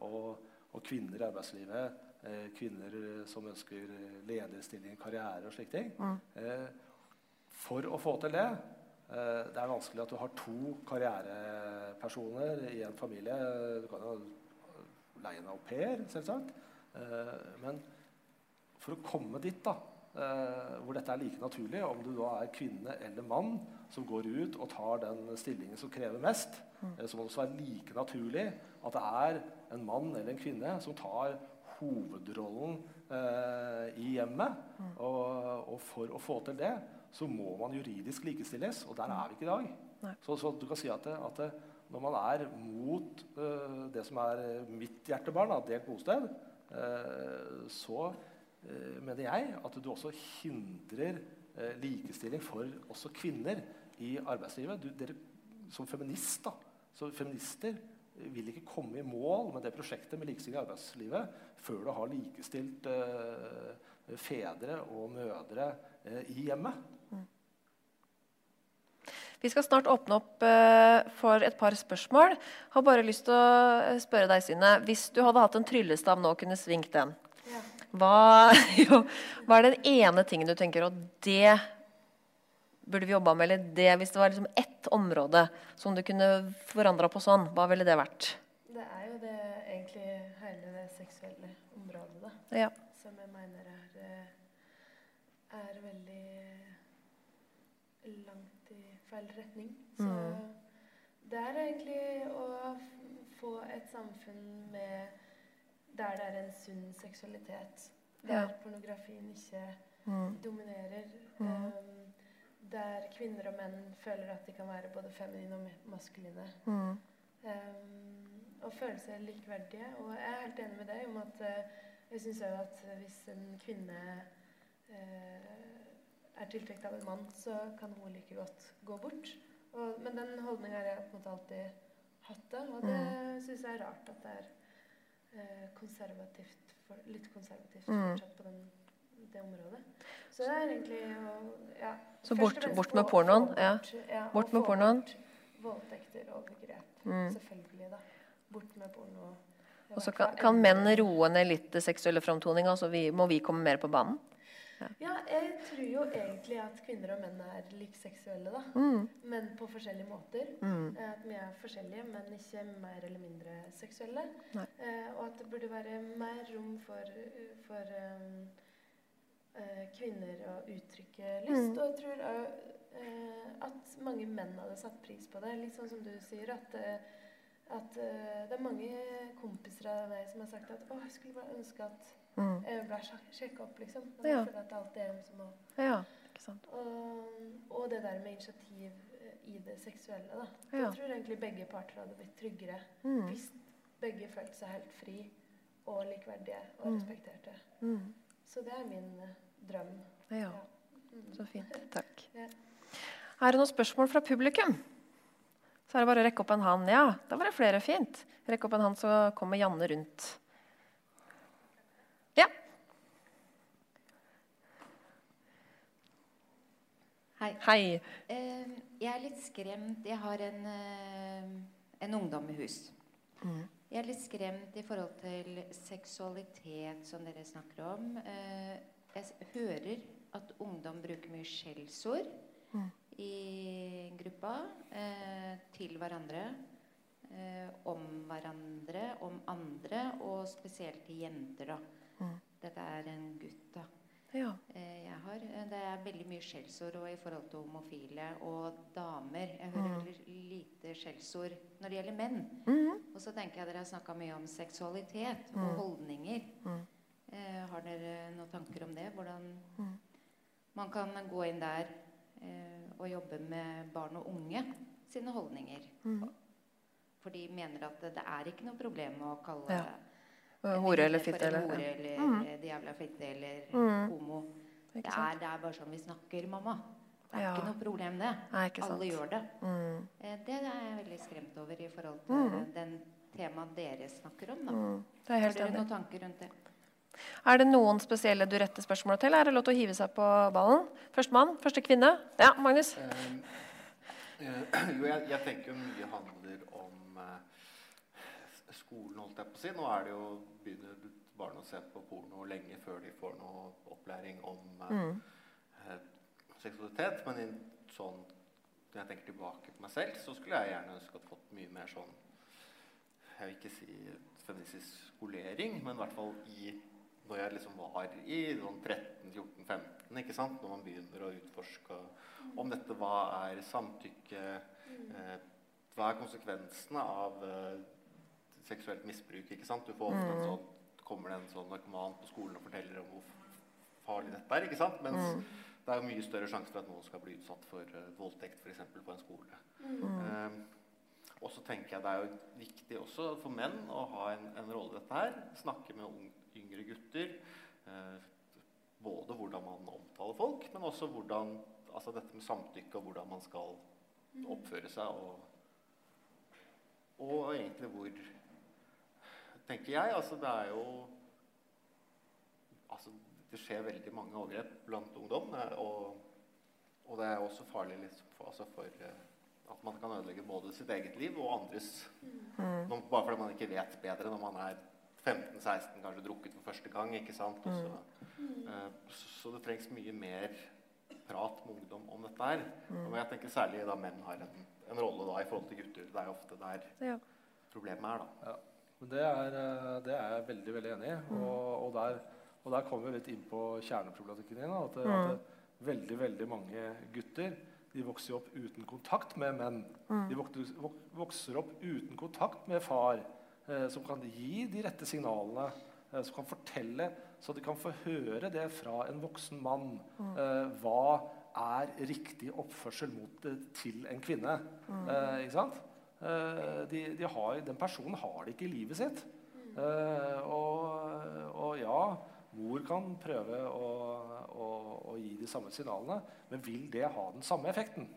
og og kvinner i arbeidslivet. Eh, kvinner som ønsker lederstilling, karriere og slike ting. Mm. Eh, for å få til det eh, Det er vanskelig at du har to karrierepersoner i en familie. Du kan jo leie en au pair, selvsagt. men for å komme dit, da, eh, hvor dette er like naturlig, om du da er kvinne eller mann som går ut og tar den stillingen som krever mest, Mm. eh, så må det også være like naturlig at det er en mann eller en kvinne som tar hovedrollen eh, i hjemmet. Mm. Og, og for å få til det, så må man juridisk likestilles, og der er vi ikke i dag. Så, så du kan si at, det, at det, når man er mot eh, det som er eh, mitt hjertebarn, delt bosted, eh, så eh, mener jeg at du også hindrer eh, likestilling for også kvinner i arbeidslivet. Du, dere, som feminist, da, så feminister vil ikke komme i mål med det prosjektet med likestilling i arbeidslivet før du har likestilt eh, fedre og mødre eh, i hjemmet. Vi skal snart åpne opp eh, for et par spørsmål. Har bare lyst til å eh, spørre deg, Synne. Hvis du hadde hatt en tryllestav nå og kunne svingt den. Hva, jo, hva er den ene tingen du tenker at det burde vi jobba med? Eller det, hvis det var liksom ett område som du kunne forandra på sånn, hva ville det vært? Det er jo det egentlig hele det seksuelle området, da. Ja. Som jeg mener er, eh, er veldig langt i feil retning. Så Mm. det er egentlig å få et samfunn med der det er en sunn seksualitet. Der Ja. pornografien ikke Mm. dominerer. Mm. Um, der kvinner og menn føler at de kan være både feminine og ma- maskuline. Mm. Um, og føle seg likeverdige. Og jeg er helt enig med deg om at uh, jeg syns òg at hvis en kvinne uh, er tiltrukket av en mann, så kan hun like godt gå bort. Og, men den holdninga har jeg på en måte alltid hatt. det, Og det Mm. syns jeg er rart at det er konservativt, for, litt konservativt Mm. fortsatt på den, det området. Så det er egentlig å ja, Så bort- bort med pornoen, ja. bort- ja, Bort med pornoen. Voldtekter og begrep. Mm. Selvfølgelig, da. Bort med porno. Og så kan, kan menn roe ned litt det seksuelle framtoninga, så vi, må vi komme mer på banen? Ja, jeg tror jo egentlig at kvinner og menn er like seksuelle, da. Mm. Men på forskjellige måter. Mm. Eh, At vi er forskjellige, men ikke mer eller mindre seksuelle. Eh, og at det burde være mer rom for, for um, uh, kvinner å uttrykke lyst. Mm. Og jeg tror eh, at mange menn hadde satt pris på det. Litt sånn som du sier, at, uh, at det er mange kompiser av meg som har sagt at å, jeg skulle bare ønske at Mm. jeg ble sjekka opp, liksom. Men Ja. føler at det alltid er dem som må Ja, ikke sant. og, og det der med initiativ eh, i det seksuelle, da. Ja. Jeg tror egentlig begge parter hadde blitt tryggere Mm. hvis begge følte seg helt fri og likeverdige og Mm. respekterte. Mm. Så det er min eh, drøm. Ja, Mm. så fint. Takk. Ja. Er det noen spørsmål fra publikum? Så er det bare å rekke opp en hånd. Ja, da var det flere. Fint. Rekk opp en hånd, så kommer Janne rundt. Hei. Hei. Eh, jeg er litt skremt. Jeg har en, eh, en ungdom i hus. Mm. Jeg er litt skremt i forhold til seksualitet, som dere snakker om. Eh, jeg hører at ungdom bruker mye skjellsord Mm. i gruppa eh, til hverandre. Om hverandre, om andre, og spesielt til jenter. da. Mm. Dette er en gutt, da. Ja. Eh, jeg har. Eh, Det er veldig mye skjellsord i forhold til homofile og damer. Jeg hører Mm. lite skjellsord når det gjelder menn. Mhm. Og så tenker jeg dere har snakka mye om seksualitet Mm. og holdninger. Mm. Eh, har dere noen tanker om det? Hvordan Mm. man kan gå inn der eh, og jobbe med barn og unge sine holdninger. Mm. For de mener at det, det er ikke noe problem å kalle Ja. En Hore eller fitte eller- hore eller Mm. eh, jævla fitte eller Mm. homo. Det er, det er bare sånn vi snakker, mamma. Det er Ja. ikke noe problem, det. Nei, ikke Alle gjør det. Mm. Eh, Det er jeg veldig skremt over i forhold til Mm. den temaet dere snakker om. Da. Mm. Det er helt Har dere noen tanker rundt det? Er det noen spesielle du retter spørsmål til? Er det lov til å hive seg på ballen? Førstemann? Første kvinne? Ja, Magnus? Um, eh, jo, jeg, jeg tenker jo mye handler om eh, s- skolen, holdt jeg på å si. Nå er det jo begynner barn å se på porno lenge før de får noe opplæring om eh, Mm. eh, seksualitet. Men i sånn, når jeg tenker tilbake på meg selv, så skulle jeg gjerne ønske å fått mye mer sånn Jeg vil ikke si feministisk skolering, men i hvert fall i når jeg liksom var i sånn 13-14-15, ikke sant? når man begynner å utforske om dette hva er samtykke eh, Hva er konsekvensene av eh, seksuelt misbruk? ikke sant? Du får ofte en sånn, kommer det en sånn narkoman på skolen og forteller om hvor farlig dette er. ikke sant? Mens Mm. det er jo mye større sjanse for at noen skal bli utsatt for uh, voldtekt for eksempel, på en skole. Mm. Eh, og så tenker jeg det er jo viktig også for menn å ha en, en rolle i dette her. Snakke med ung, yngre gutter. Eh, både hvordan man omtaler folk, men også hvordan, altså dette med samtykke og hvordan man skal oppføre seg. Og, og egentlig hvor Tenker jeg. Altså det er jo altså Det skjer veldig mange overgrep blant ungdom. Og, og det er også farlig liksom, for, altså for eh, at man kan ødelegge både sitt eget liv og andres. Mm. Bare fordi man ikke vet bedre når man er 15-16, kanskje drukket for første gang. ikke sant? Og så, eh, så, så det trengs mye mer prat med ungdom om dette her. Og jeg tenker særlig da menn har en, en rolle da i forhold til gutter. Det er jo ofte der Ja. problemet er. da. Ja. Men det er, eh, det er jeg veldig veldig enig i. Og, og, der, og der kommer vi litt inn på kjerneproblematikken din. At, Mm. at veldig veldig mange gutter de vokser opp uten kontakt med menn. Mm. De vokser, opp uten kontakt med far, eh, som kan gi de rette signalene. Eh, som kan fortelle, så de kan få høre det fra en voksen mann. Eh, hva er riktig oppførsel mot, det til en kvinne? Eh, ikke sant? Eh, de, de har, den personen har det ikke i livet sitt. Eh, og, og ja, mor kan prøve å, å, å gi de samme signalene, men vil det ha den samme effekten?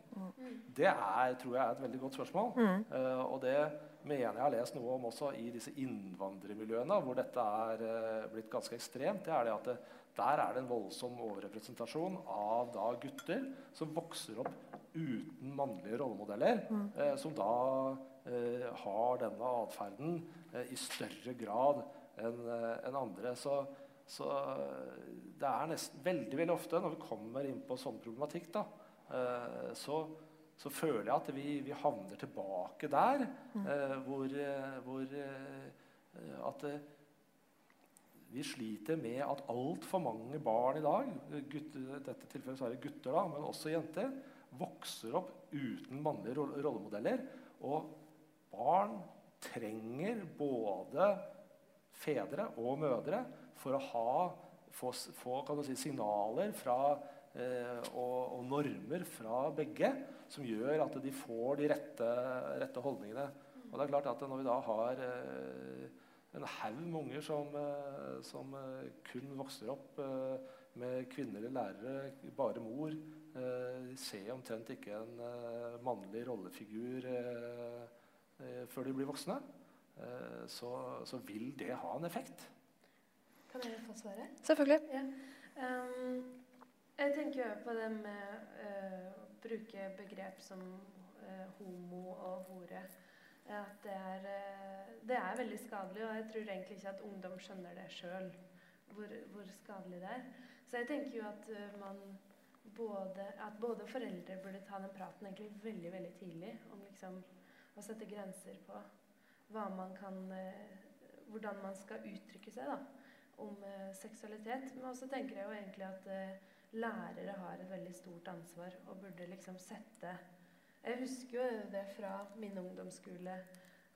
Det er, tror jeg er et veldig godt spørsmål. Eh, og det mener jeg har lest noe om også i disse innvandrermiljøene, hvor dette er blitt ganske ekstremt. det er det at det, Der er det en voldsom overrepresentasjon av da gutter som vokser opp uten mannlige rollemodeller, eh, som da eh, har denne atferden eh, i større grad enn en andre. Så, så eh, det er nesten veldig veldig ofte når vi kommer inn på sånn problematikk, da, eh, så, så føler jeg at vi, vi havner tilbake der eh, hvor, eh, hvor eh, at eh, vi sliter med at altfor mange barn i dag, gutter, dette tilfellet er det gutter, da, men også jenter, vokser opp uten mannlige rollemodeller. Og barn trenger både fedre og mødre for å ha, få, få si, signaler fra, eh, og, og normer fra begge som gjør at de får de rette, rette holdningene. Og det er klart at når vi da har eh, en haug med unger som, eh, som eh, kun vokser opp eh, med kvinnelige lærere, bare mor. Eh, ser omtrent ikke en mannlig rollefigur før de blir voksne. Eh, så, så vil det ha en effekt. Kan jeg få svare? Selvfølgelig. Ja. Um, jeg tenker jo på det med uh, å bruke begrep som uh, homo og hore. At det er, eh, det er veldig skadelig, og jeg tror egentlig ikke at ungdom skjønner det sjøl. Hvor, hvor skadelig det er. Så jeg tenker jo at eh, man både, at både foreldre burde ta den praten egentlig veldig veldig tidlig om liksom å sette grenser på hva man kan, eh, hvordan man skal uttrykke seg da, om seksualitet. Men også tenker jeg jo egentlig at lærere har et veldig stort ansvar og burde liksom sette Jeg husker jo det fra min ungdomsskole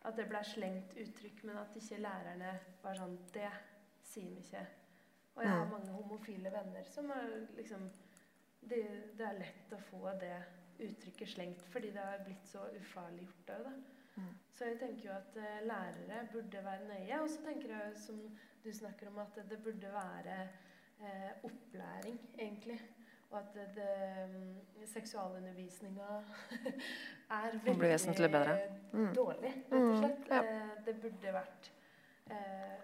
at det ble slengt uttrykk, men at ikke lærerne var sånn Det sier vi ikke. Og jeg har mange homofile venner som er liksom det, det er lett å få det uttrykket slengt fordi det har blitt så ufarliggjort òg, da. Mm. Så jeg tenker jo at eh, lærere burde være nøye. Og så tenker jeg som du snakker om, at det burde være eh, opplæring, egentlig. Og at det, mm, seksualundervisninga er veldig bedre. Mm. dårlig, rett og Mm, ja. Eh, det burde vært eh,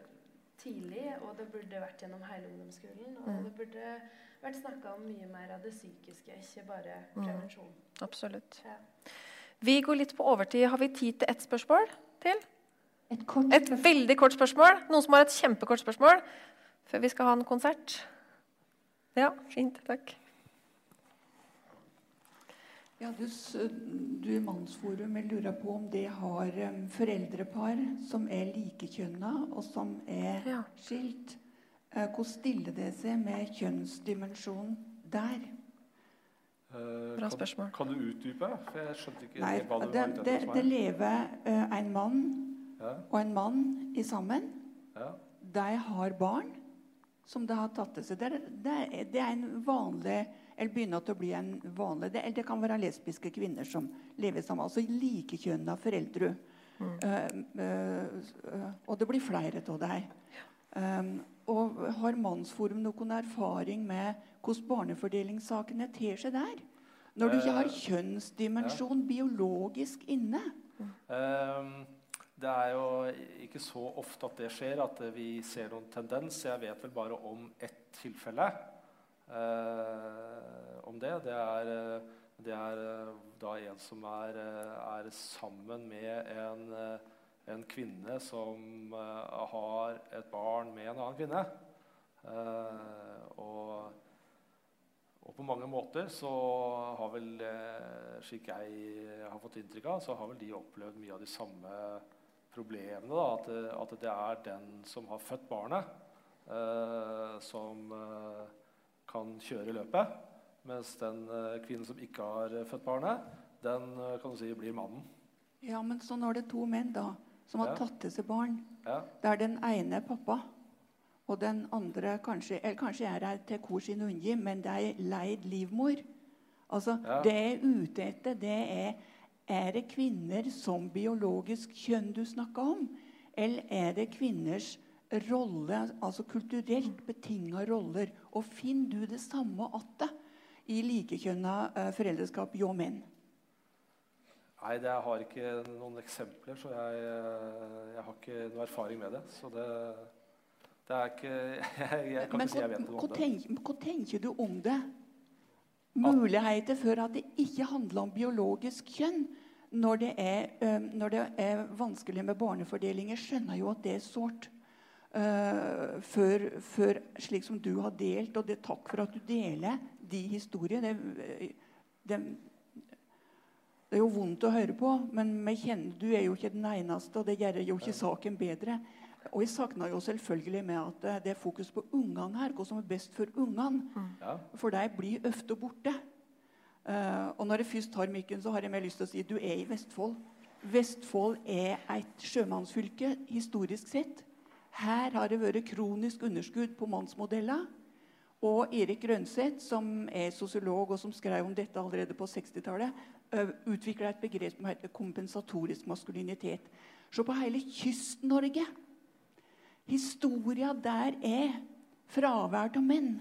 tidlig, og det burde vært gjennom hele ungdomsskolen. Og Mm. det burde vært snakka om mye mer av det psykiske, ikke bare Mm. prevensjon. Absolutt. Ja. Vi går litt på overtid. Har vi tid til ett spørsmål til? Et, veldig kort spørsmål. Noen som har et kjempekort spørsmål før vi skal ha en konsert? Ja, fint. Takk. Ja, du, du i Mannsforum jeg lurer på om det har um, foreldrepar som er likekjønna og som er skilt. Uh, Hvordan stiller det seg med kjønnsdimensjonen der? Uh, Bra spørsmål. Kan du utdype? For jeg skjønte ikke Nei, hva du det, var det, det lever uh, en mann Ja. og en mann i sammen. Ja. De har barn som det har tatt til seg. Det er, det er, det er en vanlig eller begynner til å bli en vanlig det, eller det kan være lesbiske kvinner som lever sammen. Altså likekjønna foreldre. Mm. Uh, uh, uh, og det blir flere av dem. Um, og har Mannsforum noen erfaring med hvordan barnefordelingssakene ter seg der? Når du ikke har Eh, kjønnsdimensjon biologisk inne? Ehm, det er jo ikke så ofte at det skjer, at vi ser noen tendens. Jeg vet vel bare om ett tilfelle om det. Det er, eh, det er eh, da en som er, eh, er sammen med en, eh, en kvinne som eh, har et barn med en annen kvinne. Eh, og og på mange måter så har vel, eh, slik jeg har fått inntrykk av, så har vel de opplevd mye av de samme problemene. Da. At, at det er den som har født barnet, eh, som eh, kan kjøre løpet. Mens den eh, kvinnen som ikke har eh, født barnet, den eh, kan du si blir mannen. Ja, men så når det to menn da, som har Ja. tatt til seg barn, Ja. der den ene er pappa, og den andre kanskje, eller kanskje er her til kor sin unge, men det er leid livmor. Altså, Ja. Det jeg er ute etter, det er Er det kvinner som biologisk kjønn du snakker om? Eller er det kvinners rolle, altså kulturelt betinga roller? Og finner du det samme atte i likekjønna eh, foreldreskap, jo menn? Nei, det, jeg har ikke noen eksempler, så jeg, eh, jeg har ikke noe erfaring med det. Så det, det er ikke Jeg, jeg kan Men ikke si jeg vet noe om det. tenker, hva tenker du om det? Muligheter for at det ikke handler om biologisk kjønn. Når det er, når det er vanskelig med barnefordelinger, skjønner jo at det er sårt. Øh, før, før, slik som du har delt, og det takk for at du deler de historiene. Det, det, det er jo vondt å høre på, men vi kjenner, du er jo ikke den eneste, og det gjør jo ikke saken bedre. Og jeg savna jo selvfølgelig med at eh, det er fokus på ungene her, hva som er best for ungene. Ja. For de blir ofte borte. Uh, og når jeg først har mikken, så har jeg mer lyst til å si du er i Vestfold. Vestfold er et sjømannsfylke historisk sett. Her har det vært kronisk underskudd på mannsmodeller. Og Erik Grønseth, som er sosiolog og som skrev om dette allerede på 60-tallet, utvikla et begrep som heter kompensatorisk maskulinitet. Se på hele Kyst-Norge. Historia der er fravær av menn.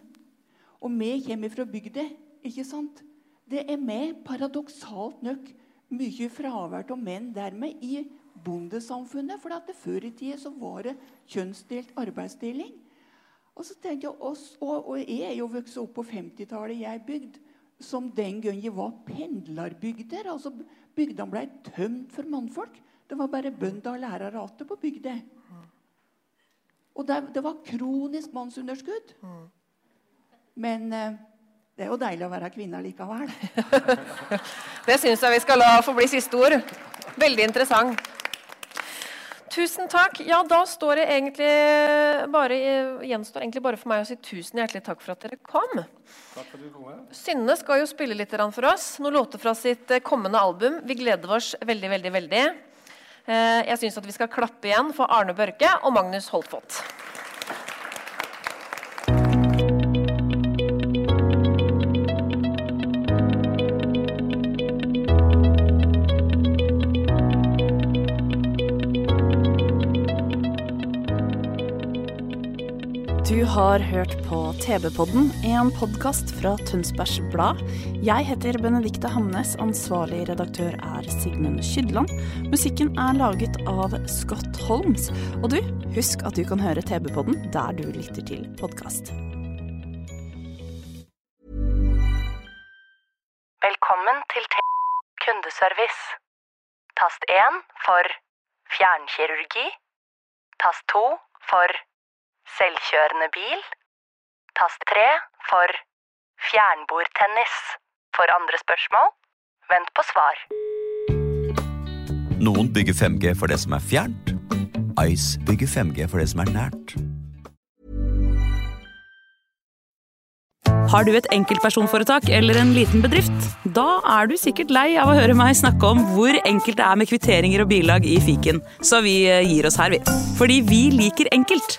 Og vi kommer fra bygda, ikke sant? Det er med, paradoksalt nok, mye fravær av menn dermed i bondesamfunnet. For det før i tida så var det kjønnsdelt arbeidsdeling. Og så tenker jeg, oss, og, og jeg er jo vokst opp på 50-tallet i ei bygd som den gangen var pendlerbygder. altså Bygdene ble tømt for mannfolk. Det var bare bønder og lærere igjen på bygda. Og det, det var kronisk mannsunderskudd. Men eh, det er jo deilig å være kvinne likevel. Det syns jeg vi skal la få bli siste ord. Veldig interessant. Tusen takk. Ja, da står det egentlig bare, gjenstår egentlig bare for meg å si tusen hjertelig takk for at dere kom. Takk for at du kom. Synne skal jo spille litt for oss. Noen låter fra sitt eh, kommende album. Vi gleder oss veldig, veldig, veldig. Eh, Jeg syns at vi skal klappe igjen for Arne Børke og Magnus Holtfot. Har hørt på TV-podden, en podkast fra Tønsbergs Blad. Jeg heter Benedikte Hamnes, ansvarlig redaktør er Sigmund Skydland. Musikken er laget av Scott Holmes. Og du, husk at du kan høre TV-podden der du lytter til podkast. Velkommen til T kundeservice. Tast 1 for fjernkirurgi. Tast 2 for selvkjørende bil. Tast 3 for fjernbordtennis. For andre spørsmål, vent på svar. Noen bygger 5G for det som er fjernt. Ice bygger 5G for det som er nært. Har du et enkeltpersonforetak eller en liten bedrift? Da er du sikkert lei av å høre meg snakke om hvor enkelt det er med kvitteringer og bilag i fiken, så vi eh, gir oss her, vi. Fordi vi liker enkelt.